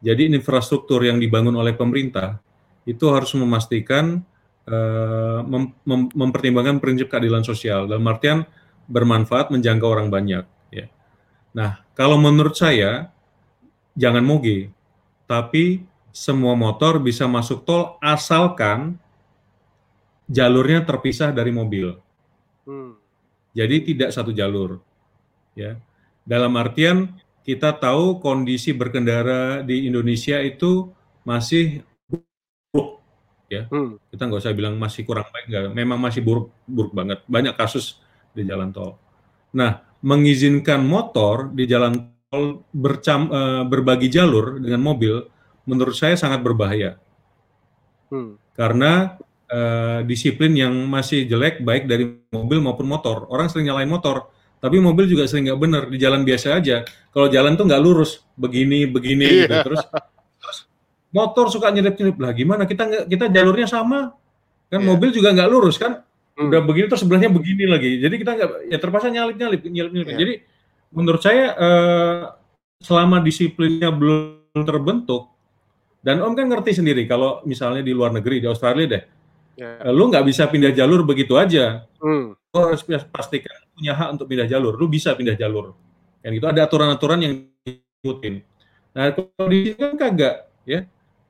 Speaker 2: Jadi infrastruktur yang dibangun oleh pemerintah itu harus memastikan uh, mem mem mempertimbangkan prinsip keadilan sosial dalam artian bermanfaat menjangkau orang banyak ya. Nah, kalau menurut saya jangan moge, tapi semua motor bisa masuk tol asalkan jalurnya terpisah dari mobil. Hmm. Jadi tidak satu jalur. Ya. Dalam artian kita tahu kondisi berkendara di Indonesia itu masih ya. Hmm. Kita nggak usah bilang masih kurang baik, nggak. Memang masih buruk, buruk banget. Banyak kasus di jalan tol. Nah, mengizinkan motor di jalan tol bercam, uh, berbagi jalur dengan mobil, menurut saya sangat berbahaya. Hmm. Karena uh, disiplin yang masih jelek, baik dari mobil maupun motor. Orang sering nyalain motor, tapi mobil juga sering nggak benar di jalan biasa aja. Kalau jalan tuh nggak lurus, begini, begini, gitu. terus motor suka nyelip-nyelip lah. Gimana? Kita kita jalurnya sama. Kan yeah. mobil juga nggak lurus kan? Hmm. udah begini terus sebelahnya begini lagi. Jadi kita nggak ya terpaksa nyalip-nyalip nyalip-nyalip yeah. jadi menurut saya eh, selama disiplinnya belum terbentuk dan Om kan ngerti sendiri kalau misalnya di luar negeri di Australia deh yeah. lu nggak bisa pindah jalur begitu aja. Hmm. lu harus pastikan punya hak untuk pindah jalur. Lu bisa pindah jalur. Kan itu ada aturan-aturan yang diikutin. Nah kalau di sini kan kagak ya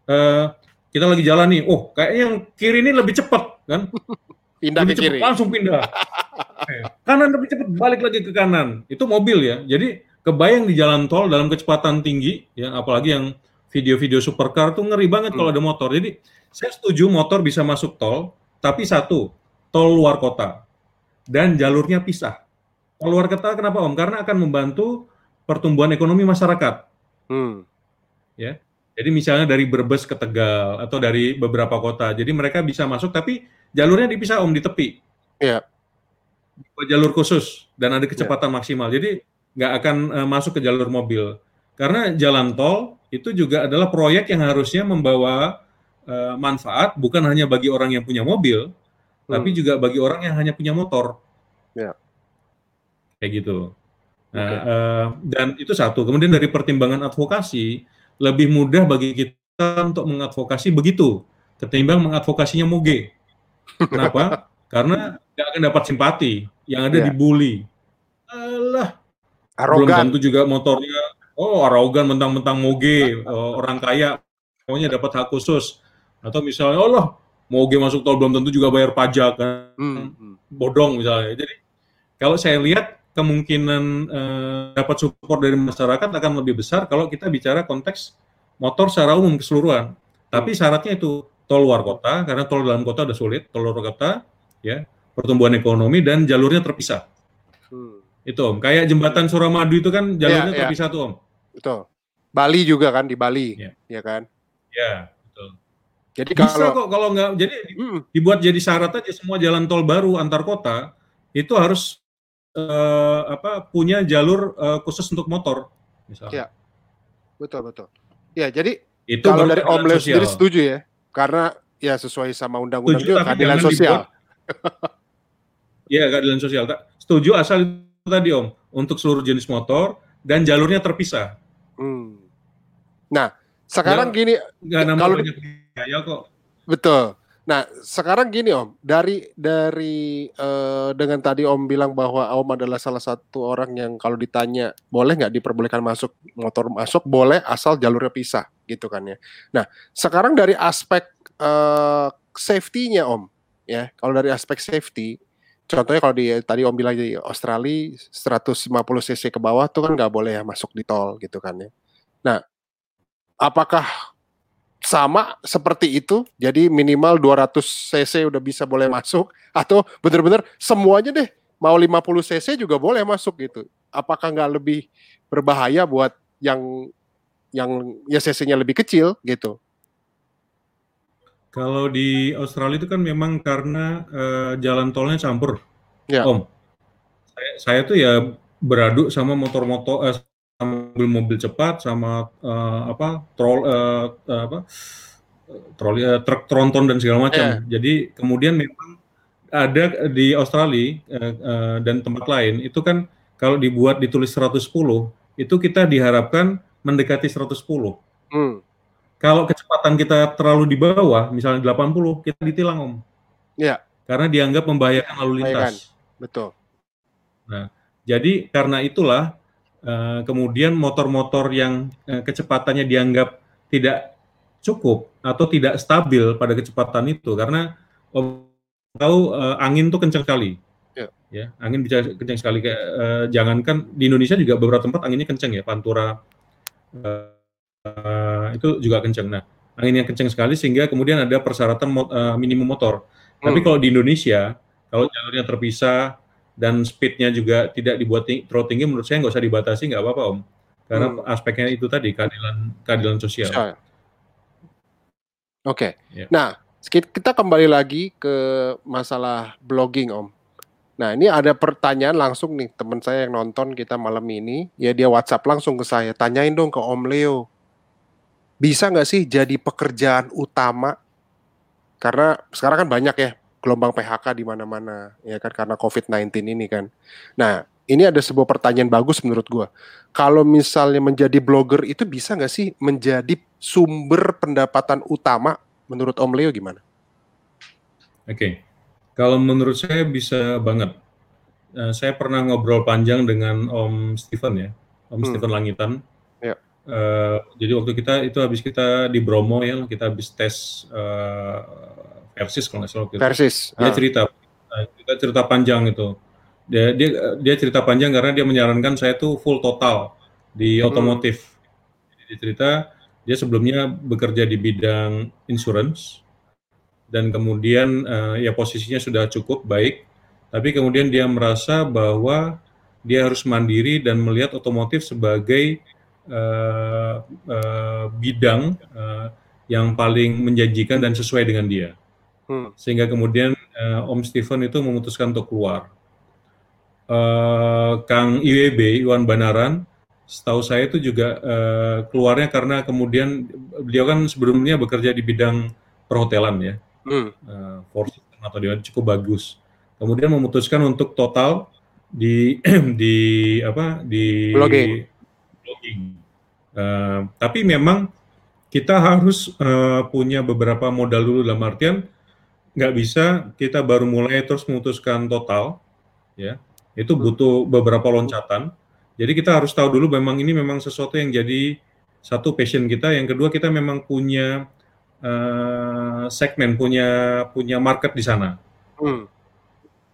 Speaker 2: uh, kita lagi jalan nih, oh kayak yang kiri ini lebih cepat kan?
Speaker 1: Pindah lebih ke cepet, kiri.
Speaker 2: Langsung pindah. kanan lebih cepat, balik lagi ke kanan. Itu mobil ya. Jadi kebayang di jalan tol dalam kecepatan tinggi, ya apalagi yang video-video supercar tuh ngeri banget hmm. kalau ada motor. Jadi saya setuju motor bisa masuk tol, tapi satu, tol luar kota dan jalurnya pisah. Tol luar kota kenapa Om? Karena akan membantu pertumbuhan ekonomi masyarakat. Hmm. Ya, jadi misalnya dari Brebes ke Tegal atau dari beberapa kota. Jadi mereka bisa masuk tapi jalurnya dipisah om di tepi. Iya. Jalur khusus dan ada kecepatan ya. maksimal. Jadi nggak akan uh, masuk ke jalur mobil. Karena jalan tol itu juga adalah proyek yang harusnya membawa uh, manfaat bukan hanya bagi orang yang punya mobil, hmm. tapi juga bagi orang yang hanya punya motor. Ya. Kayak gitu. Nah, okay. uh, eh, dan itu satu. Kemudian dari pertimbangan advokasi, lebih mudah bagi kita untuk mengadvokasi begitu ketimbang mengadvokasinya moge. Kenapa? Karena tidak akan dapat simpati, yang ada yeah. dibully. Alah, arogan. belum tentu juga motornya, oh arogan mentang-mentang moge, oh, orang kaya, pokoknya dapat hak khusus. Atau misalnya, oh loh, moge masuk tol belum tentu juga bayar pajak, kan? Hmm. hmm. bodong misalnya. Jadi kalau saya lihat kemungkinan uh, dapat support dari masyarakat akan lebih besar kalau kita bicara konteks motor secara umum keseluruhan. Tapi hmm. syaratnya itu tol luar kota karena tol dalam kota udah sulit, tol luar kota ya, pertumbuhan ekonomi dan jalurnya terpisah. Itu Om, kayak jembatan Suramadu itu kan jalurnya ya, terpisah ya. tuh Om.
Speaker 1: Betul. Bali juga kan di Bali, ya, ya kan?
Speaker 2: Ya, betul.
Speaker 1: Jadi Bisa kalau
Speaker 2: kok kalau nggak jadi mm. dibuat jadi syarat aja semua jalan tol baru antar kota itu harus uh, apa punya jalur uh, khusus untuk motor misalnya.
Speaker 1: Ya. Betul betul. Ya, jadi itu kalau dari Om Leo sendiri setuju ya. Karena ya sesuai sama undang-undang juga keadilan sosial.
Speaker 2: Iya, keadilan sosial. Setuju asal itu tadi Om, untuk seluruh jenis motor dan jalurnya terpisah. Hmm.
Speaker 1: Nah, sekarang gak, gini
Speaker 2: nggak kalau banyak biaya kok.
Speaker 1: Betul. Nah, sekarang gini Om, dari dari uh, dengan tadi Om bilang bahwa Om adalah salah satu orang yang kalau ditanya boleh nggak diperbolehkan masuk motor masuk, boleh asal jalurnya pisah gitu kan ya. Nah, sekarang dari aspek uh, safety-nya Om, ya. Kalau dari aspek safety, contohnya kalau di tadi Om bilang di Australia 150 cc ke bawah tuh kan nggak boleh ya masuk di tol gitu kan ya. Nah, apakah sama seperti itu? Jadi minimal 200 cc udah bisa boleh masuk atau benar-benar semuanya deh mau 50 cc juga boleh masuk gitu. Apakah nggak lebih berbahaya buat yang yang ya cc-nya lebih kecil gitu.
Speaker 2: Kalau di Australia itu kan memang karena uh, jalan tolnya campur, ya. Om. Saya, saya tuh ya beradu sama motor-motor, uh, mobil mobil cepat, sama uh, apa trol, uh, uh, apa troli, uh, truk tronton dan segala macam. Ya. Jadi kemudian memang ada di Australia uh, uh, dan tempat lain itu kan kalau dibuat ditulis 110 itu kita diharapkan mendekati 110. Hmm. Kalau kecepatan kita terlalu di bawah, misalnya 80, kita ditilang om.
Speaker 1: Iya.
Speaker 2: Karena dianggap membahayakan lalu lintas.
Speaker 1: Betul.
Speaker 2: Nah, jadi karena itulah uh, kemudian motor-motor yang uh, kecepatannya dianggap tidak cukup atau tidak stabil pada kecepatan itu karena om tahu uh, angin tuh kencang sekali. Ya. ya, angin bisa kencang sekali. Uh, jangankan di Indonesia juga beberapa tempat anginnya kencang ya, Pantura uh, itu juga kencang. Nah, anginnya kencang sekali sehingga kemudian ada persyaratan mo uh, minimum motor. Hmm. Tapi kalau di Indonesia, kalau jalurnya terpisah dan speednya juga tidak dibuat ting terlalu tinggi, menurut saya nggak usah dibatasi, nggak apa-apa om. Karena hmm. aspeknya itu tadi keadilan keadilan sosial. Oke.
Speaker 1: Okay. Ya. Nah, kita kembali lagi ke masalah blogging om. Nah ini ada pertanyaan langsung nih teman saya yang nonton kita malam ini ya dia WhatsApp langsung ke saya tanyain dong ke Om Leo bisa nggak sih jadi pekerjaan utama karena sekarang kan banyak ya gelombang PHK di mana-mana ya kan karena COVID-19 ini kan. Nah ini ada sebuah pertanyaan bagus menurut gua. Kalau misalnya menjadi blogger itu bisa nggak sih menjadi sumber pendapatan utama menurut Om Leo gimana?
Speaker 2: Oke. Okay. Kalau menurut saya bisa banget. Uh, saya pernah ngobrol panjang dengan Om Steven ya, Om hmm. Steven Langitan. Ya. Uh, jadi waktu kita itu habis kita di Bromo ya, kita habis tes uh, versis kalau nggak salah.
Speaker 1: Gitu. Versis.
Speaker 2: Dia ah. cerita, kita cerita panjang itu. Dia, dia dia cerita panjang karena dia menyarankan saya tuh full total di hmm. otomotif. Jadi dia cerita dia sebelumnya bekerja di bidang insurance dan kemudian uh, ya posisinya sudah cukup baik, tapi kemudian dia merasa bahwa dia harus mandiri dan melihat otomotif sebagai uh, uh, bidang uh, yang paling menjanjikan dan sesuai dengan dia. Hmm. Sehingga kemudian uh, Om Steven itu memutuskan untuk keluar. Uh, Kang IWB Iwan Banaran, setahu saya itu juga uh, keluarnya karena kemudian beliau kan sebelumnya bekerja di bidang perhotelan ya hmm. uh, four system atau di cukup bagus. Kemudian memutuskan untuk total di di apa di
Speaker 1: blogging.
Speaker 2: blogging. Uh, tapi memang kita harus uh, punya beberapa modal dulu dalam artian nggak bisa kita baru mulai terus memutuskan total, ya itu butuh beberapa loncatan. Jadi kita harus tahu dulu memang ini memang sesuatu yang jadi satu passion kita, yang kedua kita memang punya uh, segmen punya punya market di sana. Hmm.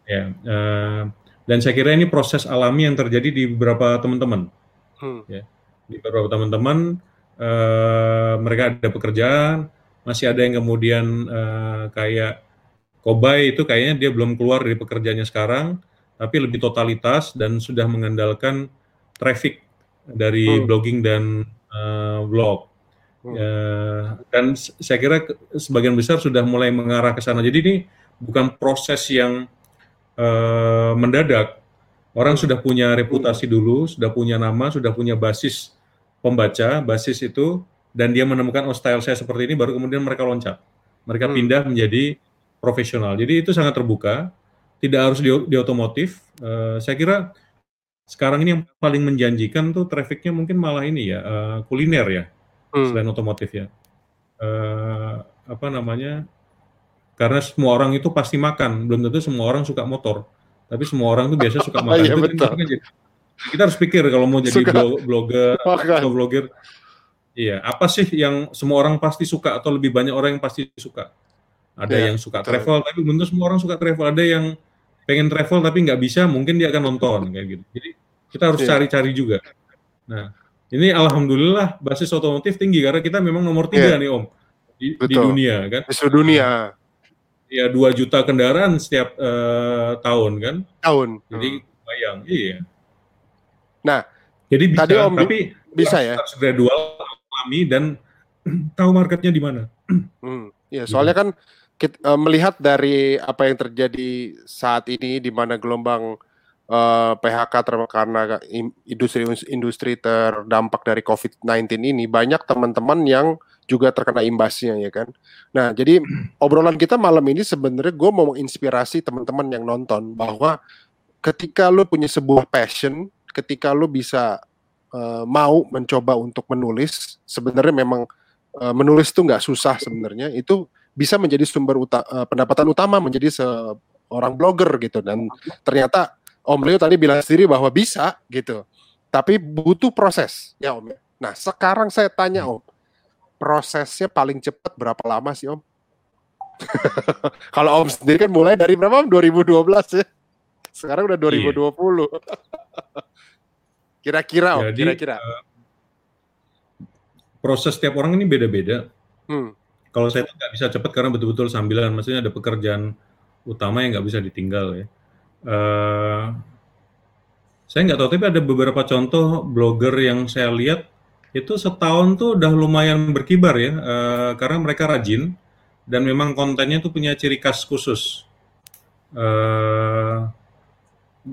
Speaker 2: Ya, uh, dan saya kira ini proses alami yang terjadi di beberapa teman-teman. Hmm. Ya, di beberapa teman-teman uh, mereka ada pekerjaan, masih ada yang kemudian uh, kayak Kobai itu kayaknya dia belum keluar dari pekerjaannya sekarang, tapi lebih totalitas dan sudah mengandalkan traffic dari hmm. blogging dan uh, blog. Hmm. Uh, dan saya kira sebagian besar sudah mulai mengarah ke sana. Jadi ini bukan proses yang uh, mendadak. Orang sudah punya reputasi hmm. dulu, sudah punya nama, sudah punya basis pembaca, basis itu, dan dia menemukan oh style saya seperti ini, baru kemudian mereka loncat. Mereka hmm. pindah menjadi profesional. Jadi itu sangat terbuka tidak harus di, di otomotif. Uh, saya kira sekarang ini yang paling menjanjikan tuh trafficnya mungkin malah ini ya uh, kuliner ya hmm. selain otomotif ya. Uh, apa namanya? Karena semua orang itu pasti makan, belum tentu semua orang suka motor. Tapi semua orang tuh biasa suka makan.
Speaker 1: Iya, betul. Kan jadi,
Speaker 2: kita harus pikir kalau mau jadi suka. blogger atau blogger, iya apa sih yang semua orang pasti suka atau lebih banyak orang yang pasti suka? Ada ya, yang suka travel, tapi belum tentu semua orang suka travel. Ada yang pengen travel tapi nggak bisa, mungkin dia akan nonton kayak gitu. Jadi kita harus iya. cari-cari yeah. juga. Nah, ini alhamdulillah basis otomotif tinggi karena kita memang nomor tiga yeah. nih Om di, di dunia kan.
Speaker 1: Di seluruh dunia.
Speaker 2: Ya dua juta kendaraan setiap uh, tahun kan.
Speaker 1: Tahun.
Speaker 2: Jadi hmm. bayang, iya.
Speaker 1: Nah,
Speaker 2: jadi bisa, tadi Om tapi
Speaker 1: bisa ya.
Speaker 2: Harus gradual, alami dan tahu marketnya di mana.
Speaker 1: Hmm. Ya, soalnya kan kita, uh, eh, melihat dari apa yang terjadi saat ini di mana gelombang uh, eh, PHK karena industri-industri terdampak dari COVID-19 ini banyak teman-teman yang juga terkena imbasnya ya kan. Nah jadi obrolan kita malam ini sebenarnya gue mau menginspirasi teman-teman yang nonton bahwa ketika lo punya sebuah passion, ketika lo bisa uh, mau mencoba untuk menulis, sebenarnya memang uh, menulis itu nggak susah sebenarnya. Itu bisa menjadi sumber uta uh, pendapatan utama menjadi seorang blogger gitu. Dan ternyata Om Leo tadi bilang sendiri bahwa bisa gitu. Tapi butuh proses ya Om. Nah sekarang saya tanya Om prosesnya paling cepat berapa lama sih Om? Kalau Om sendiri kan mulai dari berapa Om? 2012 ya? Sekarang udah 2020 iya. kira-kira Om kira-kira. uh,
Speaker 2: proses setiap orang ini beda-beda. Hmm kalau saya itu nggak bisa cepat karena betul-betul sambilan, maksudnya ada pekerjaan utama yang nggak bisa ditinggal ya. Uh, saya nggak tahu, tapi ada beberapa contoh blogger yang saya lihat itu setahun tuh udah lumayan berkibar ya, uh, karena mereka rajin dan memang kontennya tuh punya ciri khas khusus. Uh,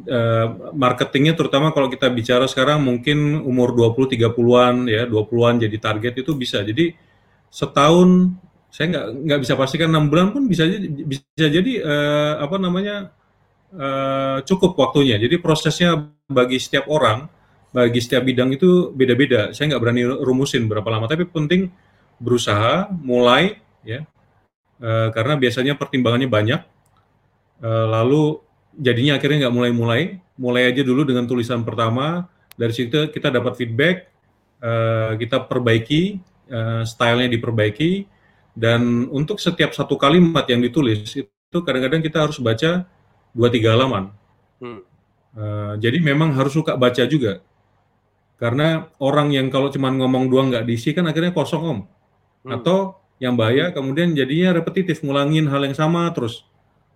Speaker 2: uh, marketingnya terutama kalau kita bicara sekarang mungkin umur 20-30an ya, 20-an jadi target itu bisa. Jadi setahun saya nggak nggak bisa pastikan enam bulan pun bisa bisa jadi uh, apa namanya uh, cukup waktunya. Jadi prosesnya bagi setiap orang, bagi setiap bidang itu beda-beda. Saya nggak berani rumusin berapa lama, tapi penting berusaha mulai ya uh, karena biasanya pertimbangannya banyak. Uh, lalu jadinya akhirnya nggak mulai-mulai, mulai aja dulu dengan tulisan pertama. Dari situ kita dapat feedback, uh, kita perbaiki, uh, stylenya diperbaiki dan untuk setiap satu kalimat yang ditulis itu kadang-kadang kita harus baca dua tiga halaman. Hmm. Uh, jadi memang harus suka baca juga. Karena orang yang kalau cuma ngomong doang nggak diisi kan akhirnya kosong om. Hmm. Atau yang bahaya kemudian jadinya repetitif ngulangin hal yang sama terus.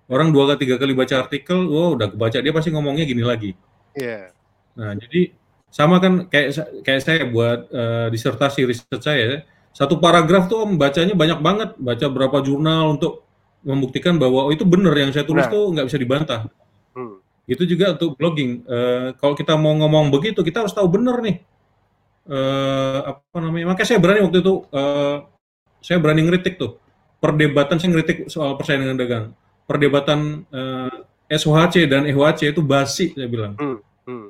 Speaker 2: Orang dua kali tiga kali baca artikel, wow udah kebaca dia pasti ngomongnya gini lagi.
Speaker 1: Iya. Yeah.
Speaker 2: Nah jadi sama kan kayak kayak saya buat uh, disertasi riset saya satu paragraf tuh membacanya banyak banget, baca berapa jurnal untuk membuktikan bahwa oh, itu benar yang saya tulis nah. tuh nggak bisa dibantah. Hmm. Itu juga untuk blogging. Uh, kalau kita mau ngomong begitu, kita harus tahu benar nih. Uh, apa namanya? Makanya saya berani waktu itu, uh, saya berani ngeritik tuh perdebatan saya ngeritik soal persaingan dagang. Perdebatan uh, SOHC dan EHC itu basi saya bilang. Hmm. Hmm.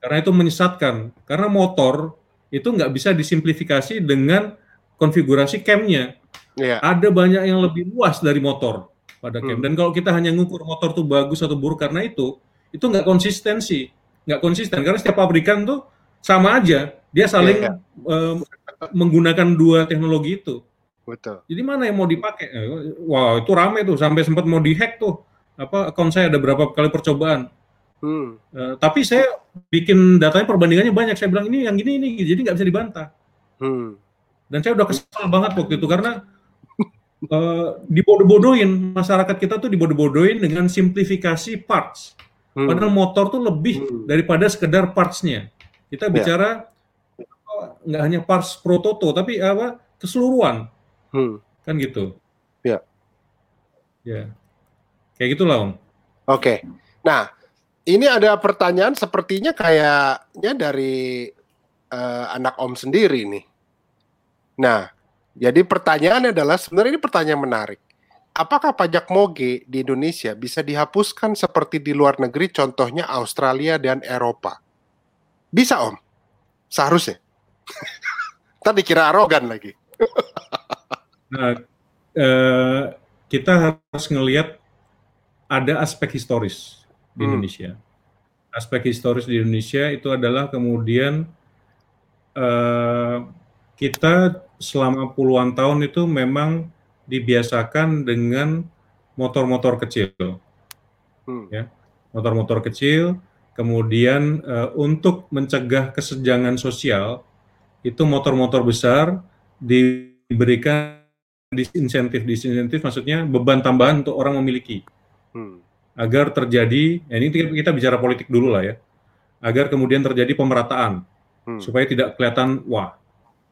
Speaker 2: Karena itu menyesatkan. Karena motor itu nggak bisa disimplifikasi dengan konfigurasi camnya. Yeah. Ada banyak yang lebih luas dari motor pada cam. Hmm. Dan kalau kita hanya ngukur motor tuh bagus atau buruk karena itu, itu nggak konsistensi, nggak konsisten karena setiap pabrikan tuh sama aja, dia saling yeah, yeah. Um, menggunakan dua teknologi itu.
Speaker 1: Betul.
Speaker 2: Jadi mana yang mau dipakai? Eh, wow, itu rame tuh sampai sempat mau dihack tuh. Apa akun saya ada berapa kali percobaan? Hmm. Uh, tapi saya bikin datanya perbandingannya banyak. Saya bilang ini yang gini ini, jadi nggak bisa dibantah. Hmm. Dan saya udah kesal banget waktu itu karena uh, dibodoh-bodohin masyarakat kita tuh dibodoh-bodohin dengan simplifikasi parts. Hmm. Padahal motor tuh lebih hmm. daripada sekedar parts-nya. Kita ya. bicara nggak hanya parts prototo, tapi apa keseluruhan. Hmm. Kan gitu.
Speaker 1: Ya.
Speaker 2: Ya. Kayak gitulah, Om.
Speaker 1: Oke. Nah, ini ada pertanyaan sepertinya kayaknya dari uh, anak Om sendiri nih. Nah, jadi pertanyaannya adalah sebenarnya ini pertanyaan menarik apakah pajak moge di Indonesia bisa dihapuskan seperti di luar negeri, contohnya Australia dan Eropa? Bisa, Om. Seharusnya. Tadi kira arogan lagi.
Speaker 2: nah, eh, kita harus ngelihat ada aspek historis di hmm. Indonesia. Aspek historis di Indonesia itu adalah kemudian eh, kita selama puluhan tahun itu memang dibiasakan dengan motor-motor kecil, hmm. ya, motor-motor kecil. Kemudian uh, untuk mencegah kesenjangan sosial, itu motor-motor besar diberikan disinsentif, disinsentif maksudnya beban tambahan untuk orang memiliki, hmm. Agar terjadi. Ya ini kita bicara politik dulu lah ya, agar kemudian terjadi pemerataan, hmm. supaya tidak kelihatan wah.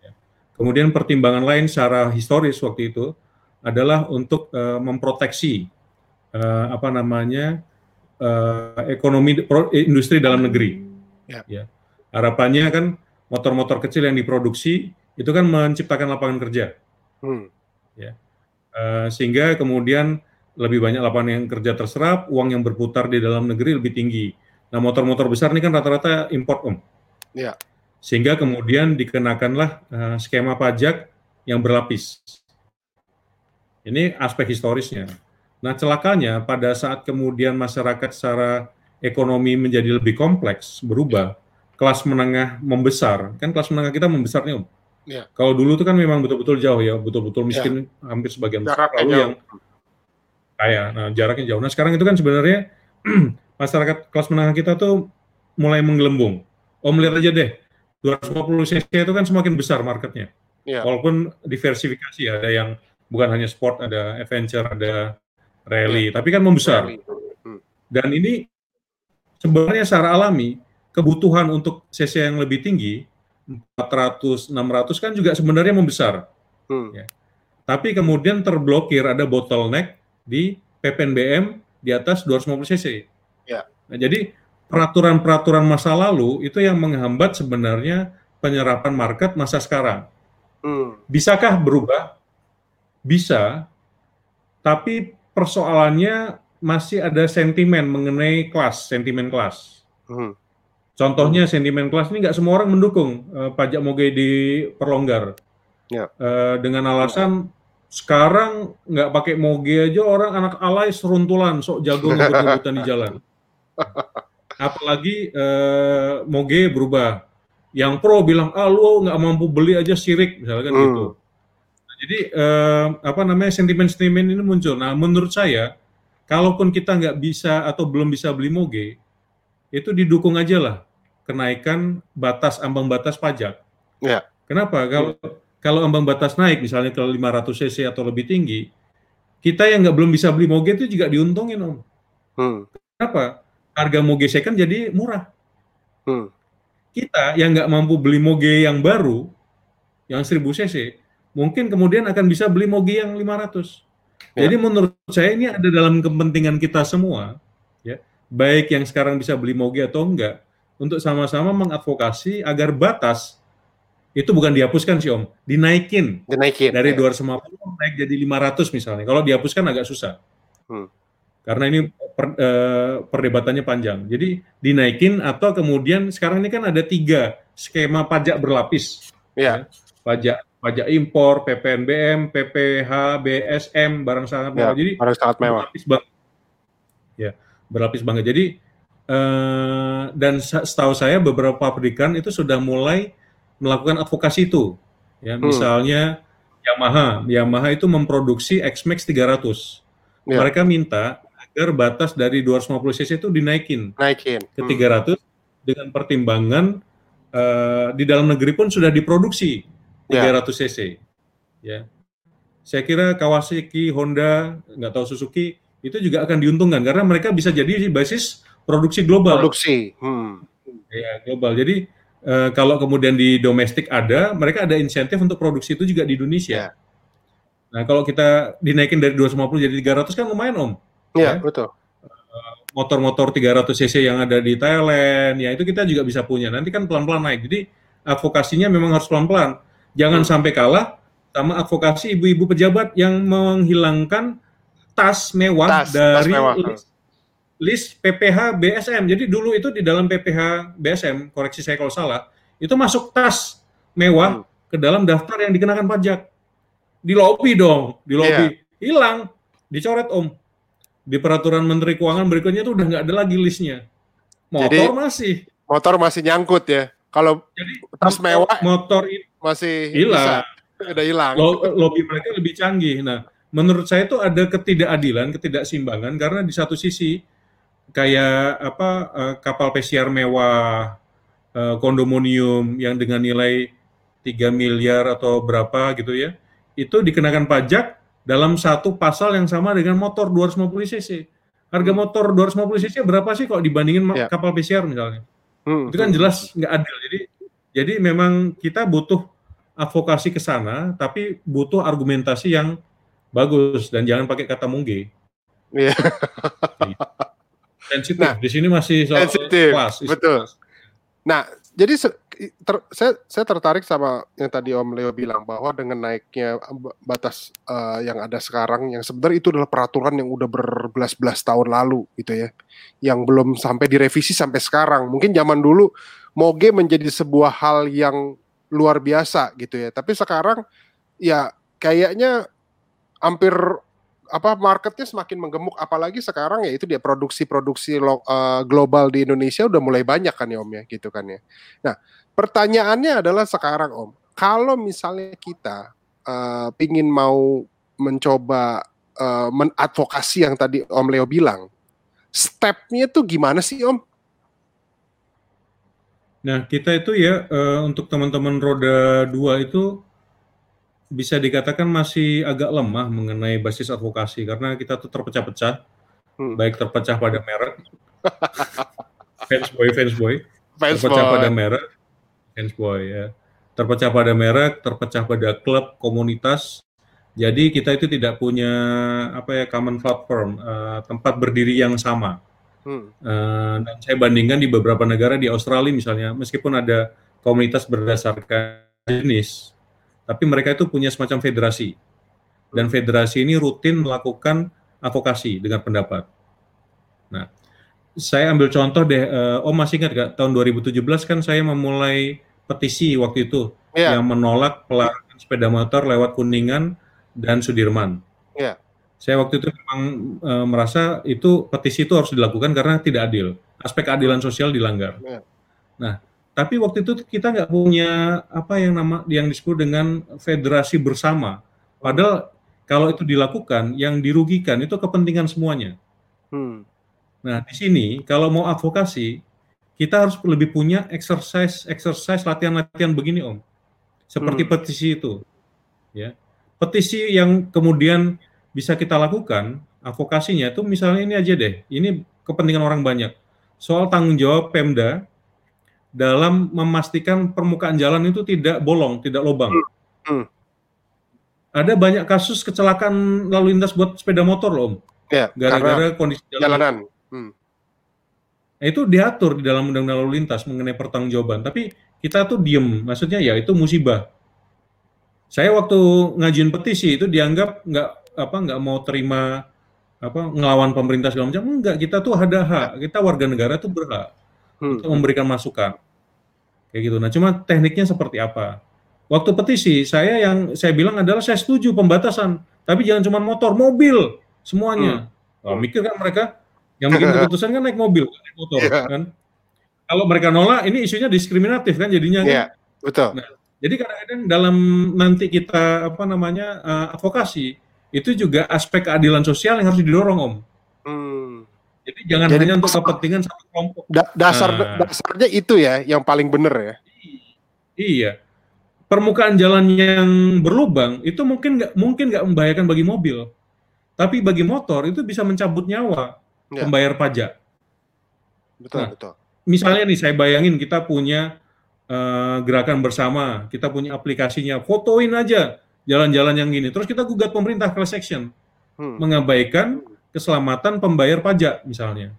Speaker 2: Ya. Kemudian pertimbangan lain secara historis waktu itu adalah untuk uh, memproteksi uh, apa namanya uh, ekonomi pro, industri dalam negeri. Ya. ya. Harapannya kan motor-motor kecil yang diproduksi itu kan menciptakan lapangan kerja. Hmm. Ya. Uh, sehingga kemudian lebih banyak lapangan yang kerja terserap, uang yang berputar di dalam negeri lebih tinggi. Nah, motor-motor besar ini kan rata-rata import, Om.
Speaker 1: Ya.
Speaker 2: Sehingga kemudian dikenakanlah uh, skema pajak yang berlapis. Ini aspek historisnya. Nah, celakanya pada saat kemudian masyarakat secara ekonomi menjadi lebih kompleks, berubah, kelas menengah membesar, kan kelas menengah kita membesar nih, Om. Ya. Kalau dulu itu kan memang betul-betul jauh ya, betul-betul miskin ya. hampir sebagian besar. Lalu yang kaya, nah jaraknya jauh. Nah sekarang itu kan sebenarnya masyarakat kelas menengah kita tuh mulai menggelembung. Om lihat aja deh, 250 cc itu kan semakin besar marketnya. Ya. Walaupun diversifikasi ya, ada yang bukan hanya sport, ada adventure, ada rally, ya. tapi kan membesar. Hmm. Dan ini sebenarnya secara alami kebutuhan untuk CC yang lebih tinggi 400 600 kan juga sebenarnya membesar. Hmm. Ya. Tapi kemudian terblokir ada bottleneck di PPNBM di atas 250 cc. Ya. Nah, jadi peraturan-peraturan masa lalu itu yang menghambat sebenarnya penyerapan market masa sekarang. Hmm. Bisakah berubah? Bisa, tapi persoalannya masih ada sentimen mengenai kelas, sentimen kelas. Hmm. Contohnya sentimen kelas ini nggak semua orang mendukung uh, pajak moge diperlonggar. Ya. Uh, dengan alasan sekarang nggak pakai moge aja orang anak alay seruntulan sok jago ngebut di jalan. Apalagi uh, moge berubah. Yang pro bilang ah lu nggak mampu beli aja sirik misalkan hmm. gitu. Jadi eh, apa namanya sentimen-sentimen ini muncul. Nah, menurut saya, kalaupun kita nggak bisa atau belum bisa beli moge, itu didukung aja lah kenaikan batas ambang batas pajak. Ya. Kenapa? Kalau ya. Kalau ambang batas naik, misalnya ke 500 cc atau lebih tinggi, kita yang nggak belum bisa beli moge itu juga diuntungin om. Hmm. Kenapa? Harga moge second jadi murah. Hmm. Kita yang nggak mampu beli moge yang baru, yang 1000 cc, mungkin kemudian akan bisa beli mogi yang 500. Ya. Jadi menurut saya ini ada dalam kepentingan kita semua, ya, baik yang sekarang bisa beli mogi atau enggak, untuk sama-sama mengadvokasi agar batas itu bukan dihapuskan sih Om, dinaikin.
Speaker 1: Dinaikin.
Speaker 2: Dari ya. 250 naik jadi 500 misalnya. Kalau dihapuskan agak susah. Hmm. Karena ini per, eh, perdebatannya panjang. Jadi dinaikin atau kemudian sekarang ini kan ada tiga skema pajak berlapis.
Speaker 1: Ya.
Speaker 2: ya. Pajak pajak impor, PPNBM, PPH, BSM, barang sangat mewah. Ya, Jadi
Speaker 1: barang sangat mewah.
Speaker 2: Berlapis banget. Ya, berlapis banget. Jadi eh, dan setahu saya beberapa pabrikan itu sudah mulai melakukan advokasi itu. Ya, hmm. misalnya Yamaha, Yamaha itu memproduksi X-Max 300. Ya. Mereka minta agar batas dari 250 cc itu dinaikin
Speaker 1: Naikin.
Speaker 2: ke 300 hmm. dengan pertimbangan uh, di dalam negeri pun sudah diproduksi 300 ya. cc. Ya. Saya kira Kawasaki, Honda, nggak tahu Suzuki itu juga akan diuntungkan karena mereka bisa jadi basis produksi global.
Speaker 1: Produksi. Hmm.
Speaker 2: Ya, global. Jadi uh, kalau kemudian di domestik ada, mereka ada insentif untuk produksi itu juga di Indonesia. Ya. Nah, kalau kita dinaikin dari 250 jadi 300 kan lumayan, Om.
Speaker 1: Iya, ya? betul.
Speaker 2: Eh, motor-motor 300 cc yang ada di Thailand, ya itu kita juga bisa punya. Nanti kan pelan-pelan naik. Jadi advokasinya memang harus pelan-pelan. Jangan hmm. sampai kalah sama advokasi ibu-ibu pejabat yang menghilangkan tas mewah tas, dari tas mewah. List, list PPH BSM. Jadi dulu itu di dalam PPH BSM, koreksi saya kalau salah, itu masuk tas mewah hmm. ke dalam daftar yang dikenakan pajak. Di lobby dong, di lobby. Yeah. Hilang, dicoret Om. Di peraturan Menteri Keuangan berikutnya itu udah nggak ada lagi listnya. Motor Jadi, masih.
Speaker 1: Motor masih nyangkut ya. Kalau tas mewah
Speaker 2: motor itu
Speaker 1: masih
Speaker 2: hilang.
Speaker 1: Udah hilang.
Speaker 2: Lobby mereka lebih canggih. Nah, menurut saya itu ada ketidakadilan, ketidaksimbangan karena di satu sisi kayak apa uh, kapal pesiar mewah, uh, kondominium yang dengan nilai 3 miliar atau berapa gitu ya, itu dikenakan pajak dalam satu pasal yang sama dengan motor 250 cc. Harga hmm. motor 250 cc berapa sih kok dibandingin ya. kapal pesiar misalnya? Hmm. Itu kan jelas nggak adil. Jadi jadi memang kita butuh advokasi ke sana, tapi butuh argumentasi yang bagus dan jangan pakai kata mungge. Iya. Sensitif. Nah, di sini masih soal sensitif. kelas.
Speaker 1: Betul. Nah, jadi ter, saya saya tertarik sama yang tadi Om Leo bilang bahwa dengan naiknya batas uh, yang ada sekarang yang sebenarnya itu adalah peraturan yang udah berbelas-belas tahun lalu gitu ya. Yang belum sampai direvisi sampai sekarang. Mungkin zaman dulu moge menjadi sebuah hal yang luar biasa gitu ya. Tapi sekarang ya kayaknya hampir apa marketnya semakin menggemuk apalagi sekarang ya itu dia produksi-produksi uh, global di Indonesia udah mulai banyak kan ya Om ya gitu kan ya. Nah, pertanyaannya adalah sekarang Om, kalau misalnya kita uh, pingin mau mencoba uh, menadvokasi yang tadi Om Leo bilang, stepnya tuh gimana sih Om?
Speaker 2: Nah, kita itu ya uh, untuk teman-teman roda dua itu bisa dikatakan masih agak lemah mengenai basis advokasi karena kita tuh terpecah-pecah, hmm. baik terpecah pada merek, fans boy, fans boy, fans terpecah boy. pada merek, fans boy ya, terpecah pada merek, terpecah pada klub, komunitas. Jadi kita itu tidak punya apa ya common platform, uh, tempat berdiri yang sama. Hmm. Uh, dan saya bandingkan di beberapa negara di Australia misalnya, meskipun ada komunitas berdasarkan jenis, tapi mereka itu punya semacam federasi. Dan federasi ini rutin melakukan advokasi dengan pendapat. Nah, saya ambil contoh deh, uh, Om masih ingat gak tahun 2017 kan saya memulai petisi waktu itu yeah. yang menolak pelarangan sepeda motor lewat Kuningan dan Sudirman. Yeah. Saya waktu itu memang e, merasa itu petisi itu harus dilakukan karena tidak adil. Aspek keadilan sosial dilanggar. Yeah. Nah, tapi waktu itu kita nggak punya apa yang nama yang disebut dengan federasi bersama. Padahal kalau itu dilakukan, yang dirugikan itu kepentingan semuanya. Hmm. Nah di sini kalau mau advokasi, kita harus lebih punya exercise, exercise latihan-latihan begini om, seperti hmm. petisi itu, ya. Petisi yang kemudian bisa kita lakukan, advokasinya itu misalnya ini aja deh, ini kepentingan orang banyak. Soal tanggung jawab Pemda dalam memastikan permukaan jalan itu tidak bolong, tidak lubang. Hmm. Hmm. Ada banyak kasus kecelakaan lalu lintas buat sepeda motor loh, Om.
Speaker 1: Ya, gara-gara kondisi jalan. jalanan. Hmm.
Speaker 2: Nah, itu diatur di dalam undang-undang lalu lintas mengenai pertanggungjawaban. Tapi kita tuh diem, maksudnya ya itu musibah. Saya waktu ngajuin petisi itu dianggap nggak apa nggak mau terima apa ngelawan pemerintah segala macam. Enggak, kita tuh ada hak. Kita warga negara tuh berhak hmm. untuk memberikan masukan. Kayak gitu. Nah, cuma tekniknya seperti apa? Waktu petisi, saya yang saya bilang adalah saya setuju pembatasan, tapi jangan cuma motor, mobil semuanya. Hmm. Oh, mikir kan mereka yang bikin keputusan kan naik mobil, naik motor yeah. kan. Kalau mereka nolak, ini isunya diskriminatif kan jadinya kan.
Speaker 1: Yeah, betul.
Speaker 2: Nah, jadi kadang-kadang dalam nanti kita apa namanya uh, advokasi itu juga aspek keadilan sosial yang harus didorong om. Hmm. Jadi jangan Jadi, hanya untuk kepentingan satu kelompok.
Speaker 1: Da dasar nah. dasarnya itu ya yang paling benar ya.
Speaker 2: Iya. Permukaan jalan yang berlubang itu mungkin nggak mungkin nggak membahayakan bagi mobil, tapi bagi motor itu bisa mencabut nyawa ya. pembayar pajak. Betul, nah, betul. Misalnya nih saya bayangin kita punya uh, gerakan bersama, kita punya aplikasinya, fotoin aja jalan-jalan yang gini. Terus kita gugat pemerintah class action, hmm. mengabaikan keselamatan pembayar pajak misalnya.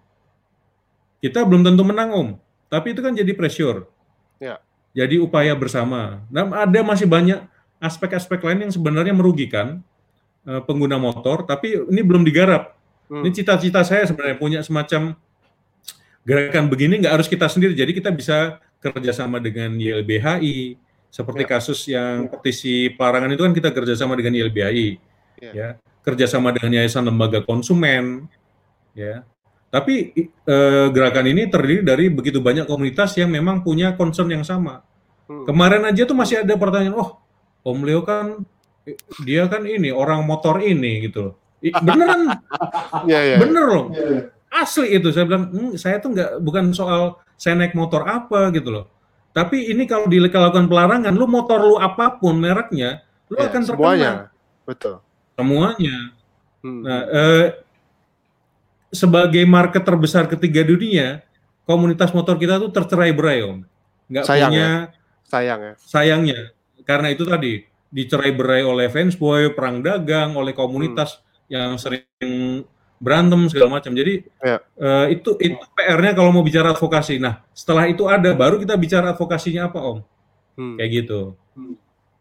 Speaker 2: Kita belum tentu menang om, tapi itu kan jadi pressure. Ya. Jadi upaya bersama. Dan ada masih banyak aspek-aspek lain yang sebenarnya merugikan uh, pengguna motor, tapi ini belum digarap. Hmm. Ini cita-cita saya sebenarnya punya semacam gerakan begini nggak harus kita sendiri. Jadi kita bisa kerjasama dengan YLBHI, seperti ya. kasus yang ya. petisi pelarangan itu kan kita kerjasama dengan YLBHI, ya. ya, kerjasama dengan Yayasan Lembaga Konsumen, ya. Tapi eh, gerakan ini terdiri dari begitu banyak komunitas yang memang punya concern yang sama. Hmm. Kemarin aja tuh masih ada pertanyaan, oh Om Leo kan dia kan ini orang motor ini gitu loh. Beneran, ya, ya. bener loh. Ya asli itu saya bilang hm, saya tuh nggak bukan soal saya naik motor apa gitu loh tapi ini kalau dilakukan pelarangan lu motor lu apa pun mereknya lu ya, akan terkena semuanya betul semuanya hmm. nah eh, sebagai market terbesar ketiga dunia komunitas motor kita tuh tercerai berai om nggak Sayang punya ya? sayang ya sayangnya karena itu tadi dicerai berai oleh fansboy perang dagang oleh komunitas hmm. yang sering berantem segala macam. Jadi ya. uh, itu itu PR-nya kalau mau bicara advokasi. Nah, setelah itu ada baru kita bicara advokasinya apa, Om? Hmm. Kayak gitu. Hmm.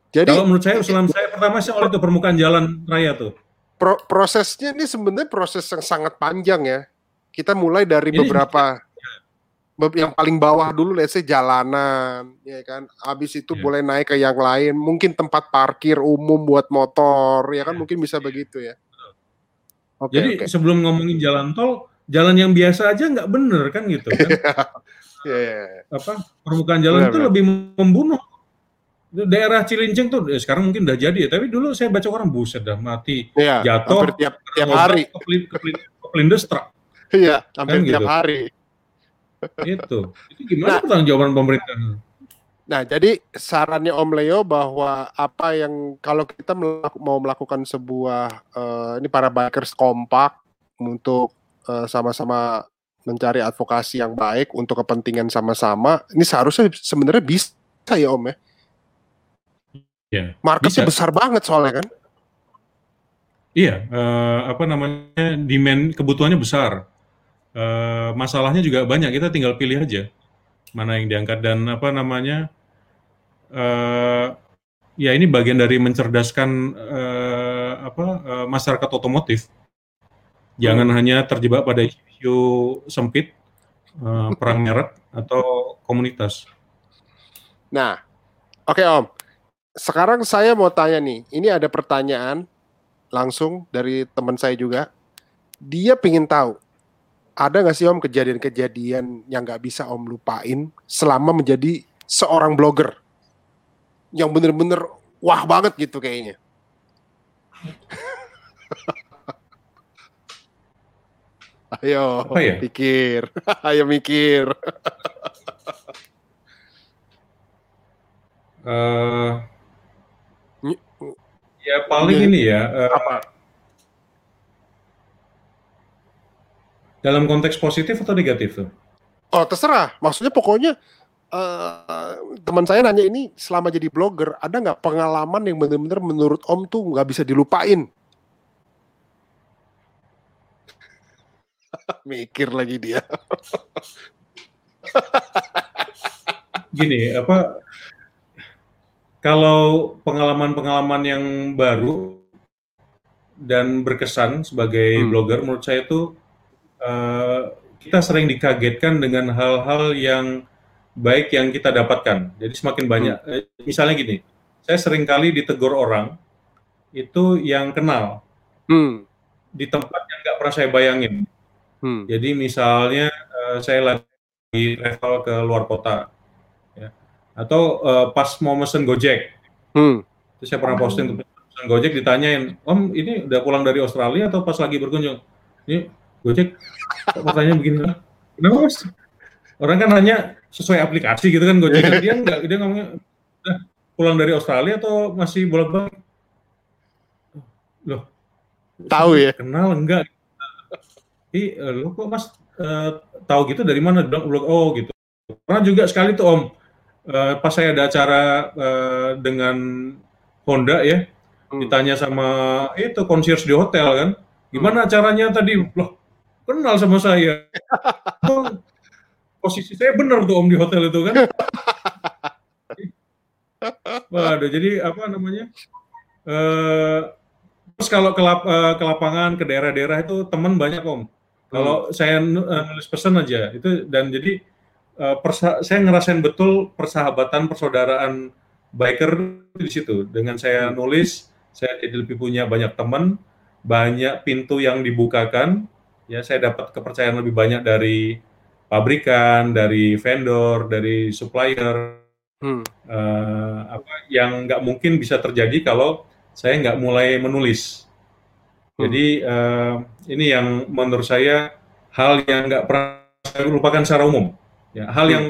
Speaker 2: Jadi kalau menurut saya usulan saya pertama sih oleh itu permukaan jalan raya tuh.
Speaker 1: Pro prosesnya ini sebenarnya proses yang sangat panjang ya. Kita mulai dari ini, beberapa yang paling bawah dulu let's say jalanan ya kan habis itu ya. boleh naik ke yang lain mungkin tempat parkir umum buat motor ya kan ya. mungkin bisa begitu ya
Speaker 2: Okay, Jadi okay. sebelum ngomongin jalan tol, jalan yang biasa aja nggak bener kan gitu kan? yeah, yeah. Iya. Apa permukaan jalan bener, itu bener. lebih membunuh. Daerah Cilincing tuh eh, sekarang mungkin udah jadi ya, tapi dulu saya baca orang buset dah mati, yeah, jatuh,
Speaker 1: tiap tiap hari,
Speaker 2: kepelindes truk.
Speaker 1: Iya, hampir kan tiap gitu. hari.
Speaker 2: itu. Itu gimana nah, pertanggung jawaban pemerintah?
Speaker 1: Nah, jadi sarannya Om Leo bahwa apa yang kalau kita melaku, mau melakukan sebuah uh, ini para bikers kompak untuk uh, sama-sama mencari advokasi yang baik untuk kepentingan sama-sama, ini seharusnya sebenarnya bisa ya Om ya. Ya. Marketnya bisa. besar banget soalnya kan.
Speaker 2: Iya, uh, apa namanya demand kebutuhannya besar. Uh, masalahnya juga banyak. Kita tinggal pilih aja mana yang diangkat dan apa namanya uh, ya ini bagian dari mencerdaskan uh, apa uh, masyarakat otomotif. Jangan hmm. hanya terjebak pada isu sempit, uh, perang merek atau komunitas.
Speaker 1: Nah, oke okay, Om. Sekarang saya mau tanya nih, ini ada pertanyaan langsung dari teman saya juga. Dia pengen tahu, ada nggak sih Om kejadian-kejadian yang nggak bisa Om lupain selama menjadi seorang blogger? yang bener-bener wah banget gitu kayaknya. Ayo, Apa ya? pikir. Ayo mikir.
Speaker 2: uh, ya paling ya, ini ya. Uh, apa? Dalam konteks positif atau negatif tuh?
Speaker 1: Oh terserah. Maksudnya pokoknya uh, teman saya nanya ini selama jadi blogger ada nggak pengalaman yang benar-benar menurut Om tuh nggak bisa dilupain? Mikir lagi dia.
Speaker 2: Gini apa? Kalau pengalaman-pengalaman yang baru dan berkesan sebagai hmm. blogger, menurut saya itu uh, kita sering dikagetkan dengan hal-hal yang baik yang kita dapatkan. Jadi semakin banyak. Hmm. Eh, misalnya gini, saya sering kali ditegur orang itu yang kenal hmm. di tempat yang nggak pernah saya bayangin. Hmm. Jadi misalnya uh, saya lagi travel ke luar kota. Atau uh, pas mau mesen Gojek, hmm. terus saya pernah posting untuk mesen Gojek ditanyain, Om ini udah pulang dari Australia atau pas lagi berkunjung? Ini Gojek, pertanyaan begini, kenapa mas? Orang kan nanya sesuai aplikasi gitu kan Gojek kan dia enggak dia ngomongnya udah pulang dari Australia atau masih bolak-balik loh
Speaker 1: tahu ya
Speaker 2: kenal enggak ih lo kok mas uh, tahu gitu dari mana? Bilang, oh gitu. Pernah juga sekali tuh om, uh, pas saya ada acara uh, dengan Honda ya, hmm. ditanya sama itu concierge di hotel kan, gimana hmm. caranya tadi? Loh, kenal sama saya. Posisi saya benar tuh om di hotel itu kan. Waduh, jadi apa namanya? Uh, terus kalau ke, lap, uh, ke lapangan, ke daerah-daerah itu teman banyak om. Kalau hmm. saya nulis pesan aja itu dan jadi uh, persa saya ngerasain betul persahabatan persaudaraan biker di situ. Dengan saya hmm. nulis, saya jadi lebih punya banyak teman, banyak pintu yang dibukakan. Ya, saya dapat kepercayaan lebih banyak dari pabrikan, dari vendor, dari supplier. Hmm. Uh, apa yang nggak mungkin bisa terjadi kalau saya nggak mulai menulis. Hmm. Jadi uh, ini yang menurut saya hal yang nggak pernah saya lupakan secara umum. Ya, hal hmm. yang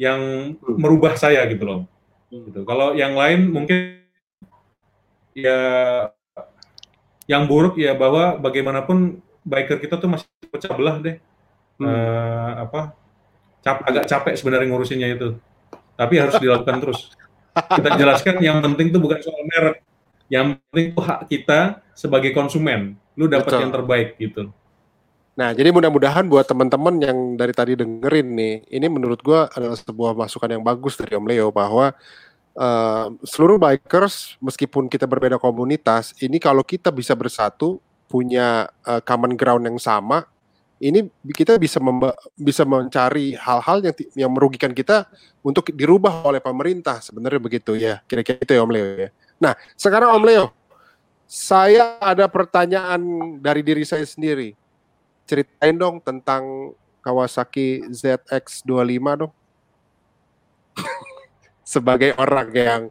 Speaker 2: yang hmm. merubah saya gitu loh. Gitu. Kalau yang lain mungkin ya yang buruk ya bahwa bagaimanapun biker kita tuh masih pecah belah deh. Hmm. Uh, apa cap agak capek sebenarnya ngurusinnya itu. Tapi harus dilakukan terus. Kita jelaskan yang penting itu bukan soal merek. Yang penting itu hak kita sebagai konsumen. Lu dapat yang terbaik gitu.
Speaker 1: Nah, jadi mudah-mudahan buat teman-teman yang dari tadi dengerin nih, ini menurut gue adalah sebuah masukan yang bagus dari Om Leo bahwa uh, seluruh bikers meskipun kita berbeda komunitas, ini kalau kita bisa bersatu punya uh, common ground yang sama, ini kita bisa bisa mencari hal-hal yang yang merugikan kita untuk dirubah oleh pemerintah sebenarnya begitu ya kira-kira itu ya Om Leo ya. Nah sekarang Om Leo, saya ada pertanyaan dari diri saya sendiri ceritain dong tentang Kawasaki ZX25 dong. Sebagai orang yang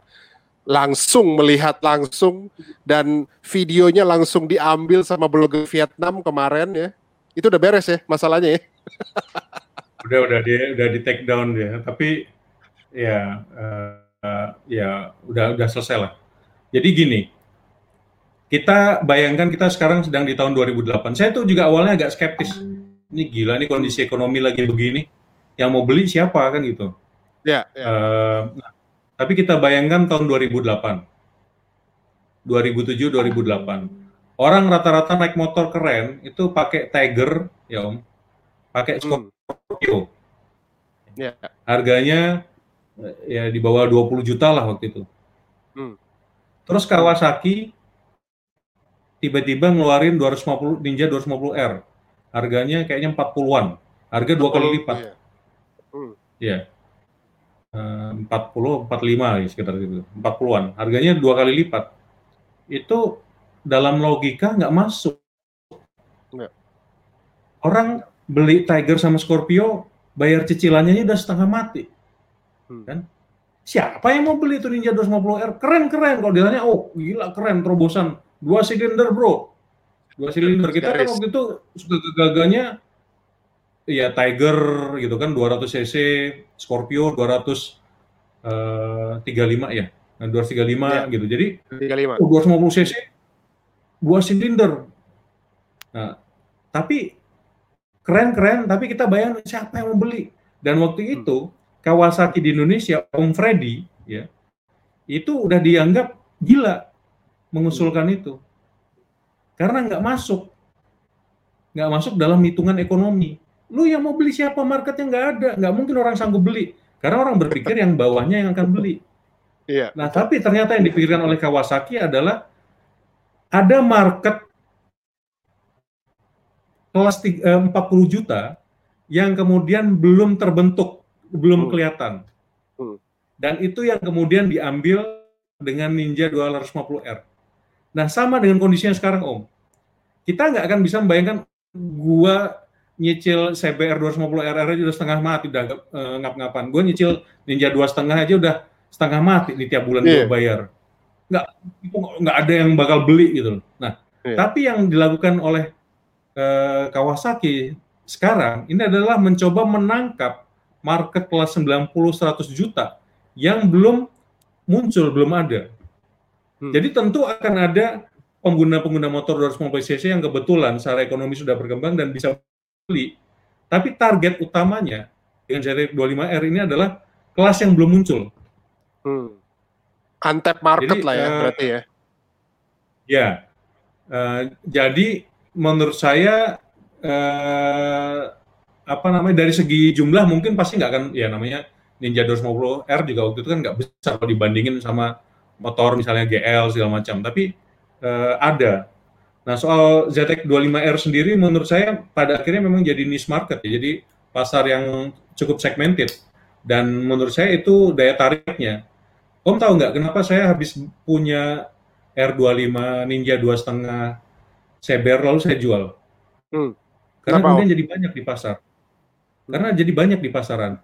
Speaker 1: langsung melihat langsung dan videonya langsung diambil sama blogger Vietnam kemarin ya. Itu udah beres ya masalahnya ya.
Speaker 2: udah udah dia udah di take down dia, tapi ya uh, ya udah udah selesai lah. Jadi gini, kita bayangkan kita sekarang sedang di tahun 2008. Saya tuh juga awalnya agak skeptis. Ini gila nih kondisi ekonomi lagi begini. Yang mau beli siapa kan gitu. Ya. ya. Uh, nah, tapi kita bayangkan tahun 2008. 2007 2008. Orang rata-rata naik motor keren itu pakai Tiger ya Om. Pakai hmm. Scorpio. Hmm. Ya. Harganya ya di bawah 20 juta lah waktu itu. Hmm. Terus Kawasaki tiba-tiba ngeluarin 250 Ninja 250R. Harganya kayaknya 40-an. Harga dua kali lipat. Iya. Hmm. Ya. Uh, 40 45 ya sekitar itu. 40-an. Harganya dua kali lipat. Itu dalam logika nggak masuk. Nggak. Orang beli Tiger sama Scorpio bayar cicilannya udah setengah mati. Hmm. Kan? Siapa yang mau beli itu Ninja 250R? Keren-keren kalau dia oh gila keren terobosan dua silinder bro. Dua silinder. kita kan waktu itu suka gaganya ya Tiger gitu kan 200 cc Scorpio 235 uh, ya nah, 235 ya. gitu. Jadi 35. Oh, 250 cc dua silinder. Nah tapi keren-keren tapi kita bayangin siapa yang mau beli. Dan waktu hmm. itu Kawasaki di Indonesia Om Freddy ya itu udah dianggap gila mengusulkan itu. Karena nggak masuk. Nggak masuk dalam hitungan ekonomi. Lu yang mau beli siapa? Marketnya nggak ada. Nggak mungkin orang sanggup beli. Karena orang berpikir yang bawahnya yang akan beli. Iya. Nah, tapi ternyata yang dipikirkan oleh Kawasaki adalah ada market kelas 40 eh, juta yang kemudian belum terbentuk, belum hmm. kelihatan. Hmm. Dan itu yang kemudian diambil dengan Ninja 250R. Nah, sama dengan kondisinya sekarang, Om. Kita nggak akan bisa membayangkan gua nyicil CBR 250 RR aja udah setengah mati udah uh, ngap-ngapan. Gua nyicil Ninja dua setengah aja udah setengah mati nih tiap bulan yeah. gua bayar. Nggak itu nggak ada yang bakal beli gitu loh. Nah, yeah. tapi yang dilakukan oleh uh, Kawasaki sekarang ini adalah mencoba menangkap market kelas 90 100 juta yang belum muncul, belum ada. Hmm. Jadi tentu akan ada pengguna-pengguna motor 250 cc yang kebetulan secara ekonomi sudah berkembang dan bisa beli. Tapi target utamanya dengan ZX 25R ini adalah kelas yang belum muncul.
Speaker 1: Hmm. Untapped market jadi, lah ya uh, berarti ya.
Speaker 2: Ya. Uh, jadi menurut saya uh, apa namanya dari segi jumlah mungkin pasti nggak akan ya namanya Ninja 250R juga waktu itu kan nggak besar kalau dibandingin sama motor misalnya GL segala macam. Tapi uh, ada. Nah soal ZX 25R sendiri menurut saya pada akhirnya memang jadi niche market ya, jadi pasar yang cukup segmented dan menurut saya itu daya tariknya. Om tahu nggak kenapa saya habis punya R25 Ninja dua setengah CBR lalu saya jual? Hmm. Karena kenapa, kemudian jadi banyak di pasar. Karena jadi banyak di pasaran.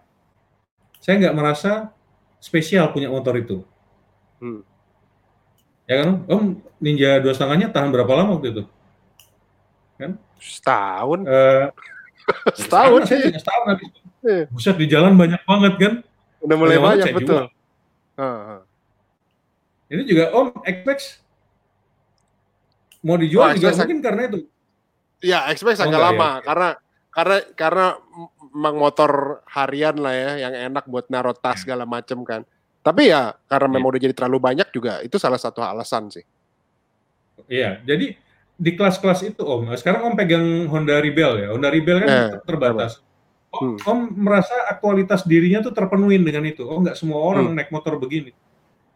Speaker 2: Saya nggak merasa spesial punya motor itu. Hmm. Ya kan, Om Ninja dua setengahnya tahan berapa lama waktu itu?
Speaker 1: Kan? Setahun. Uh,
Speaker 2: setahun sih. Setahun habis. Yeah. Buset di jalan banyak banget kan?
Speaker 1: Udah mulai banyak, banyak betul.
Speaker 2: Uh, Ini juga Om Xpex mau dijual oh, juga mungkin karena itu.
Speaker 1: Iya, Xpex oh, agak lama ya. karena karena karena emang motor harian lah ya yang enak buat naruh tas iya. segala macem kan. Tapi ya karena memang iya. udah jadi terlalu banyak juga itu salah satu alasan sih.
Speaker 2: Iya, jadi di kelas-kelas itu Om, sekarang Om pegang Honda Rebel ya. Honda Rebel kan eh, terbatas. Om, hmm. Om merasa aktualitas dirinya tuh terpenuhi dengan itu. Oh, nggak semua orang hmm. naik motor begini.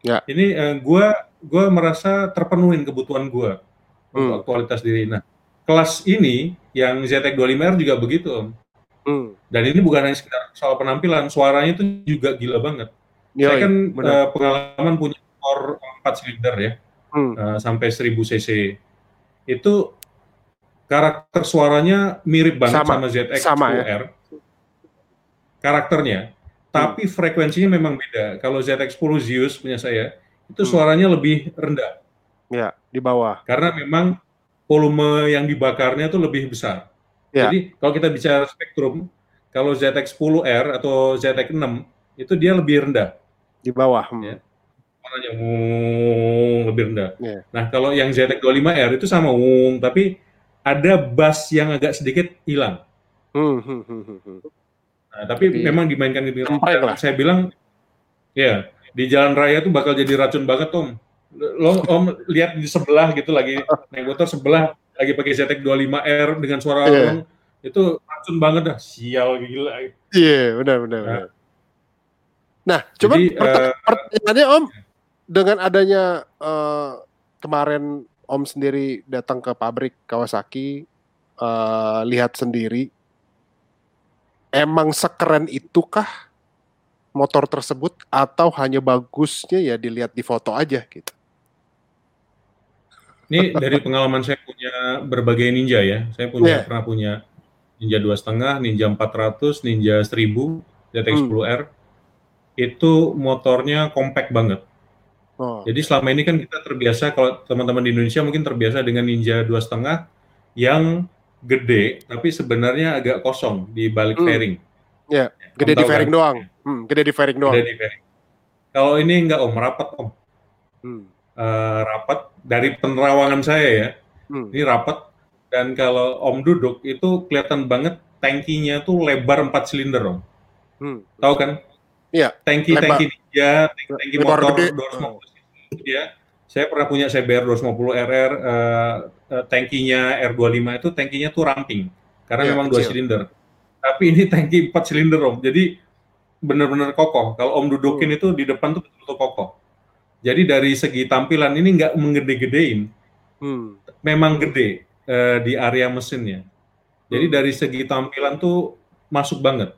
Speaker 2: Ya. Ini uh, gue gua merasa terpenuhi kebutuhan gue hmm. untuk aktualitas diri. Nah, kelas ini yang ZX 25R juga begitu Om. Hmm. Dan ini bukan hanya sekedar soal penampilan, suaranya itu juga gila banget. Yoi, saya kan uh, pengalaman punya motor 4 silinder ya, hmm. uh, sampai 1000 cc. Itu karakter suaranya mirip banget sama, sama ZX sama, 2R. Ya? Karakternya, hmm. tapi frekuensinya memang beda. Kalau ZX 10 Zeus punya saya, itu hmm. suaranya lebih rendah.
Speaker 1: Ya, di bawah.
Speaker 2: Karena memang volume yang dibakarnya itu lebih besar. Ya. Jadi kalau kita bicara spektrum, kalau ZX 10R atau ZX 6 itu dia lebih rendah
Speaker 1: di bawah. Hmm. Ya.
Speaker 2: Warnanya wung, lebih rendah. Yeah. Nah, kalau yang ZX 25R itu sama wung, tapi ada bass yang agak sedikit hilang. Hmm, hmm, hmm, hmm. hmm. Nah, tapi Jadi, memang dimainkan di lah. Saya bilang, ya di jalan raya tuh bakal jadi racun banget, Om. Lo Om lihat di sebelah gitu lagi naik motor sebelah lagi pakai ZX 25R dengan suara yeah. itu racun banget dah, sial gila.
Speaker 1: Iya, yeah, benar benar. Nah, benar. Nah, coba uh, pertanyaannya Om, dengan adanya uh, kemarin Om sendiri datang ke pabrik Kawasaki, uh, lihat sendiri, emang sekeren itukah motor tersebut atau hanya bagusnya ya dilihat di foto aja gitu?
Speaker 2: Ini dari pengalaman saya punya berbagai ninja ya. Saya punya yeah. pernah punya Ninja dua setengah, Ninja 400, Ninja 1000, ZX10R. Hmm itu motornya compact banget. Oh. Jadi selama ini kan kita terbiasa kalau teman-teman di Indonesia mungkin terbiasa dengan Ninja dua setengah yang gede tapi sebenarnya agak kosong di balik hmm. fairing.
Speaker 1: Ya, yeah. gede di fairing kan? doang. Hmm, gede di fairing doang. Gede di fairing.
Speaker 2: Kalau ini enggak om, rapat om. Hmm. Uh, rapat dari penerawangan saya ya. Hmm. Ini rapat dan kalau om duduk itu kelihatan banget tangkinya tuh lebar 4 silinder om. Hmm. Tahu kan?
Speaker 1: Iya.
Speaker 2: Tangki lebar. tangki dia, tangki, tangki motor gede. 250 ya. Saya pernah punya CBR 250 RR, uh, uh, tangkinya R25 itu tangkinya tuh ramping karena ya, memang dua silinder. Tapi ini tangki empat silinder om, jadi benar-benar kokoh. Kalau om dudukin hmm. itu di depan tuh betul-betul kokoh. Jadi dari segi tampilan ini nggak menggede-gedein, hmm. memang gede uh, di area mesinnya. Jadi hmm. dari segi tampilan tuh masuk banget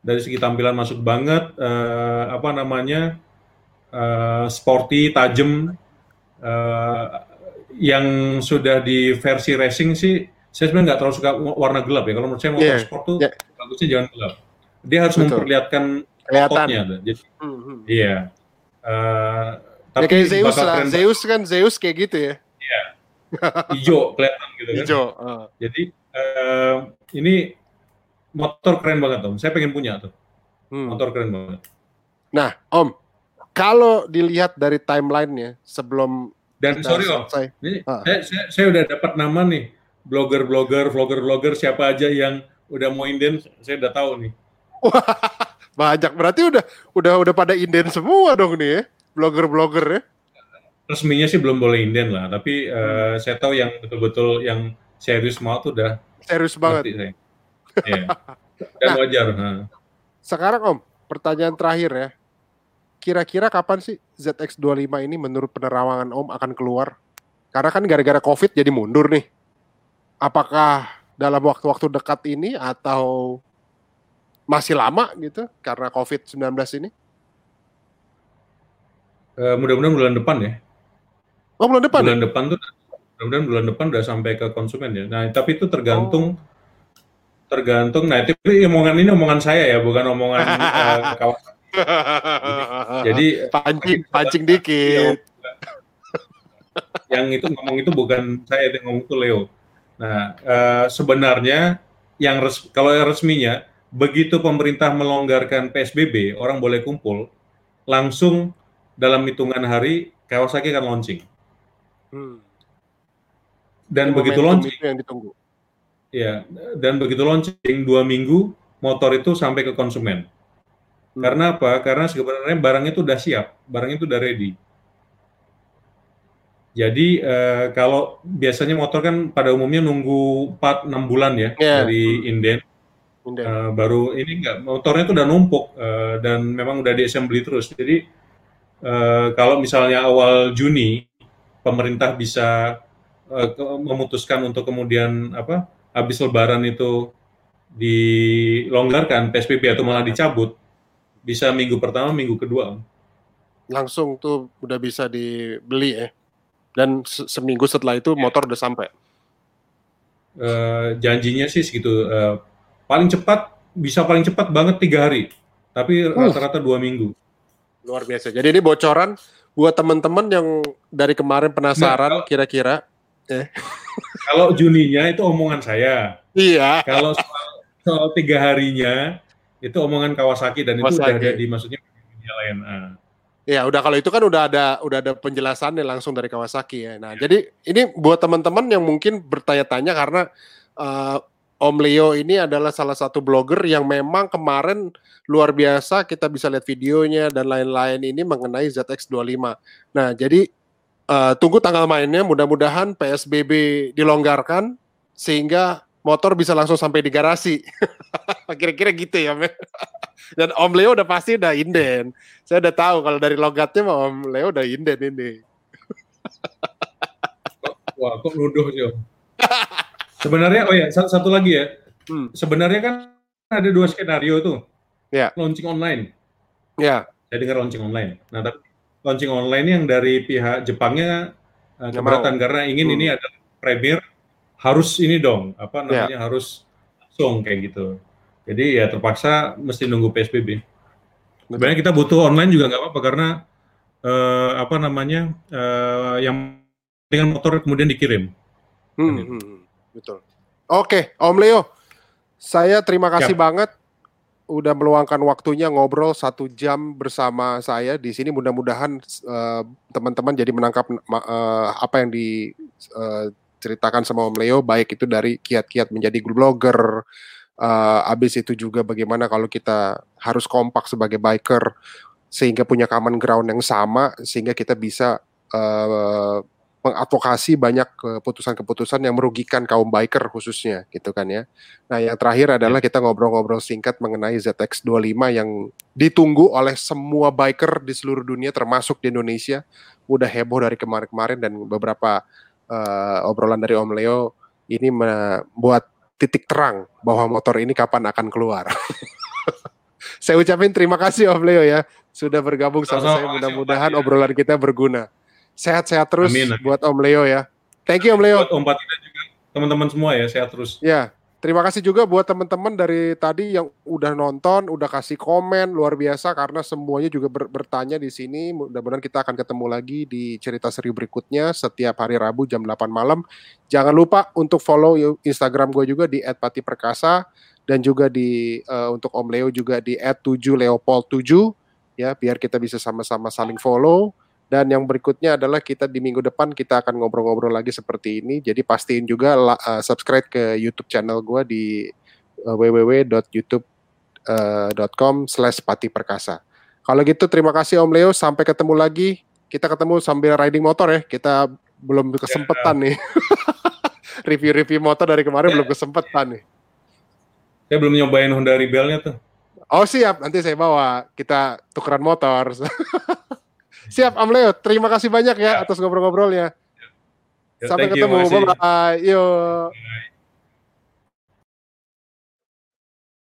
Speaker 2: dari segi tampilan masuk banget uh, apa namanya uh, sporty tajam. Uh, yang sudah di versi racing sih saya sebenarnya nggak terlalu suka warna gelap ya. Kalau menurut saya motor yeah, sport tuh yeah. bagusnya jangan gelap. Dia harus Betul. memperlihatkan ototnya jadi hmm, hmm. iya. Uh,
Speaker 1: tapi ya kayak Zeus lah. Zeus kan Zeus kayak gitu ya.
Speaker 2: Iya. Hijau kelihatan gitu kan. Hijau uh. jadi uh, ini motor keren banget om. Saya pengen punya tuh. Hmm. Motor keren banget.
Speaker 1: Nah om, kalau dilihat dari timelinenya sebelum
Speaker 2: Dan sorry Om, ini ah. saya, saya, saya udah dapat nama nih, blogger-blogger, vlogger-vlogger siapa aja yang udah mau inden, saya udah tahu nih.
Speaker 1: banyak berarti udah udah udah pada inden semua dong nih ya, blogger-blogger ya.
Speaker 2: Resminya sih belum boleh inden lah, tapi uh, saya tahu yang betul-betul yang serius mau tuh udah
Speaker 1: serius banget. Saya.
Speaker 2: Yeah. Dan nah, wajar. Nah.
Speaker 1: Sekarang Om, pertanyaan terakhir ya kira-kira kapan sih ZX25 ini menurut penerawangan Om akan keluar? Karena kan gara-gara COVID jadi mundur nih. Apakah dalam waktu-waktu dekat ini atau masih lama gitu karena COVID-19 ini?
Speaker 2: Uh, mudah-mudahan bulan depan ya.
Speaker 1: Oh bulan depan?
Speaker 2: Bulan ya? depan tuh mudah-mudahan bulan depan udah sampai ke konsumen ya. Nah tapi itu tergantung oh. Tergantung. Nah itu omongan ini omongan saya ya, bukan omongan uh, kawan
Speaker 1: jadi pancing pancing dikit.
Speaker 2: Yang itu ngomong itu bukan saya yang ngomong itu Leo. Nah, uh, sebenarnya yang res, kalau yang resminya begitu pemerintah melonggarkan PSBB, orang boleh kumpul, langsung dalam hitungan hari Kawasaki akan launching. Hmm. Dan begitu launching yang ditunggu. Ya, dan begitu launching dua minggu motor itu sampai ke konsumen. Hmm. Karena apa? Karena sebenarnya barang itu udah siap, barang itu udah ready. Jadi uh, kalau biasanya motor kan pada umumnya nunggu 4-6 bulan ya yeah. dari inden. Uh, baru ini enggak motornya itu udah numpuk uh, dan memang udah diassembly terus. Jadi uh, kalau misalnya awal Juni pemerintah bisa uh, memutuskan untuk kemudian apa habis lebaran itu dilonggarkan PSBB atau malah dicabut, bisa minggu pertama, minggu kedua.
Speaker 1: Langsung tuh udah bisa dibeli ya. Dan se seminggu setelah itu motor udah sampai.
Speaker 2: Uh, janjinya sih segitu. Uh, paling cepat bisa paling cepat banget tiga hari, tapi rata-rata uh. dua minggu.
Speaker 1: Luar biasa. Jadi ini bocoran buat teman-teman yang dari kemarin penasaran kira-kira.
Speaker 2: Nah, eh. Kalau Juninya itu omongan saya.
Speaker 1: Iya.
Speaker 2: Kalau soal, soal tiga harinya itu omongan Kawasaki dan Kawasaki. itu udah ada di maksudnya media lain. Uh.
Speaker 1: Ya udah kalau itu kan udah ada udah ada penjelasannya langsung dari Kawasaki ya. Nah ya. jadi ini buat teman-teman yang mungkin bertanya-tanya karena uh, Om Leo ini adalah salah satu blogger yang memang kemarin luar biasa kita bisa lihat videonya dan lain-lain ini mengenai ZX25. Nah jadi uh, tunggu tanggal mainnya mudah-mudahan PSBB dilonggarkan sehingga motor bisa langsung sampai di garasi. Kira-kira gitu ya, men. Dan Om Leo udah pasti udah inden. Saya udah tahu kalau dari logatnya mah Om Leo udah inden ini.
Speaker 2: Wah, kok nuduh sih, Om. Sebenarnya, oh ya, satu, satu lagi ya. Hmm. Sebenarnya kan ada dua skenario tuh. Ya. Launching online.
Speaker 1: Ya.
Speaker 2: Saya dengar launching online. Nah, tapi launching online yang dari pihak Jepangnya uh, keberatan karena ingin hmm. ini ada premier harus ini dong, apa ya. namanya yeah. harus langsung kayak gitu. Jadi ya terpaksa mesti nunggu PSBB. Sebenarnya kita butuh online juga nggak apa-apa karena uh, apa namanya uh, yang dengan motor kemudian dikirim.
Speaker 1: Hmm, hmm, hmm, betul. Oke, Om Leo, saya terima kasih ya. banget udah meluangkan waktunya ngobrol satu jam bersama saya di sini. Mudah-mudahan uh, teman-teman jadi menangkap uh, apa yang di uh, ceritakan sama Om Leo baik itu dari kiat-kiat menjadi blogger uh, abis itu juga bagaimana kalau kita harus kompak sebagai biker sehingga punya common ground yang sama sehingga kita bisa uh, mengadvokasi banyak keputusan-keputusan yang merugikan kaum biker khususnya gitu kan ya. Nah, yang terakhir adalah ya. kita ngobrol-ngobrol singkat mengenai ZX25 yang ditunggu oleh semua biker di seluruh dunia termasuk di Indonesia. Udah heboh dari kemarin-kemarin dan beberapa uh, obrolan dari Om Leo ini membuat titik terang bahwa motor ini kapan akan keluar. saya ucapin terima kasih Om Leo ya sudah bergabung sama, saya. Mudah-mudahan obrolan kita berguna. Sehat-sehat terus amin, amin. buat Om Leo ya. Thank you Om Leo.
Speaker 2: Buat Om Patida juga teman-teman semua ya sehat terus.
Speaker 1: Ya, Terima kasih juga buat teman-teman dari tadi yang udah nonton, udah kasih komen luar biasa karena semuanya juga ber bertanya di sini. Mudah-mudahan kita akan ketemu lagi di cerita seri berikutnya setiap hari Rabu jam 8 malam. Jangan lupa untuk follow Instagram gue juga di @patiperkasa dan juga di uh, untuk Om Leo juga di @7leopold7 ya biar kita bisa sama-sama saling follow Dan yang berikutnya adalah kita di minggu depan kita akan ngobrol-ngobrol lagi seperti ini. Jadi pastiin juga uh, subscribe ke YouTube channel gue di uh, www.youtube.com slash pati perkasa. Kalau gitu terima kasih Om Leo. Sampai ketemu lagi. Kita ketemu sambil riding motor ya. Kita belum kesempatan yeah. nih. Review-review motor dari kemarin yeah. belum kesempatan nih.
Speaker 2: Saya belum nyobain Honda Rebelnya tuh.
Speaker 1: Oh siap, nanti saya bawa. Kita tukeran motor. siap, Om Leo. Terima kasih banyak ya, yeah. atas ngobrol-ngobrolnya. Yeah. Sampai ketemu. Bye-bye. Yuk.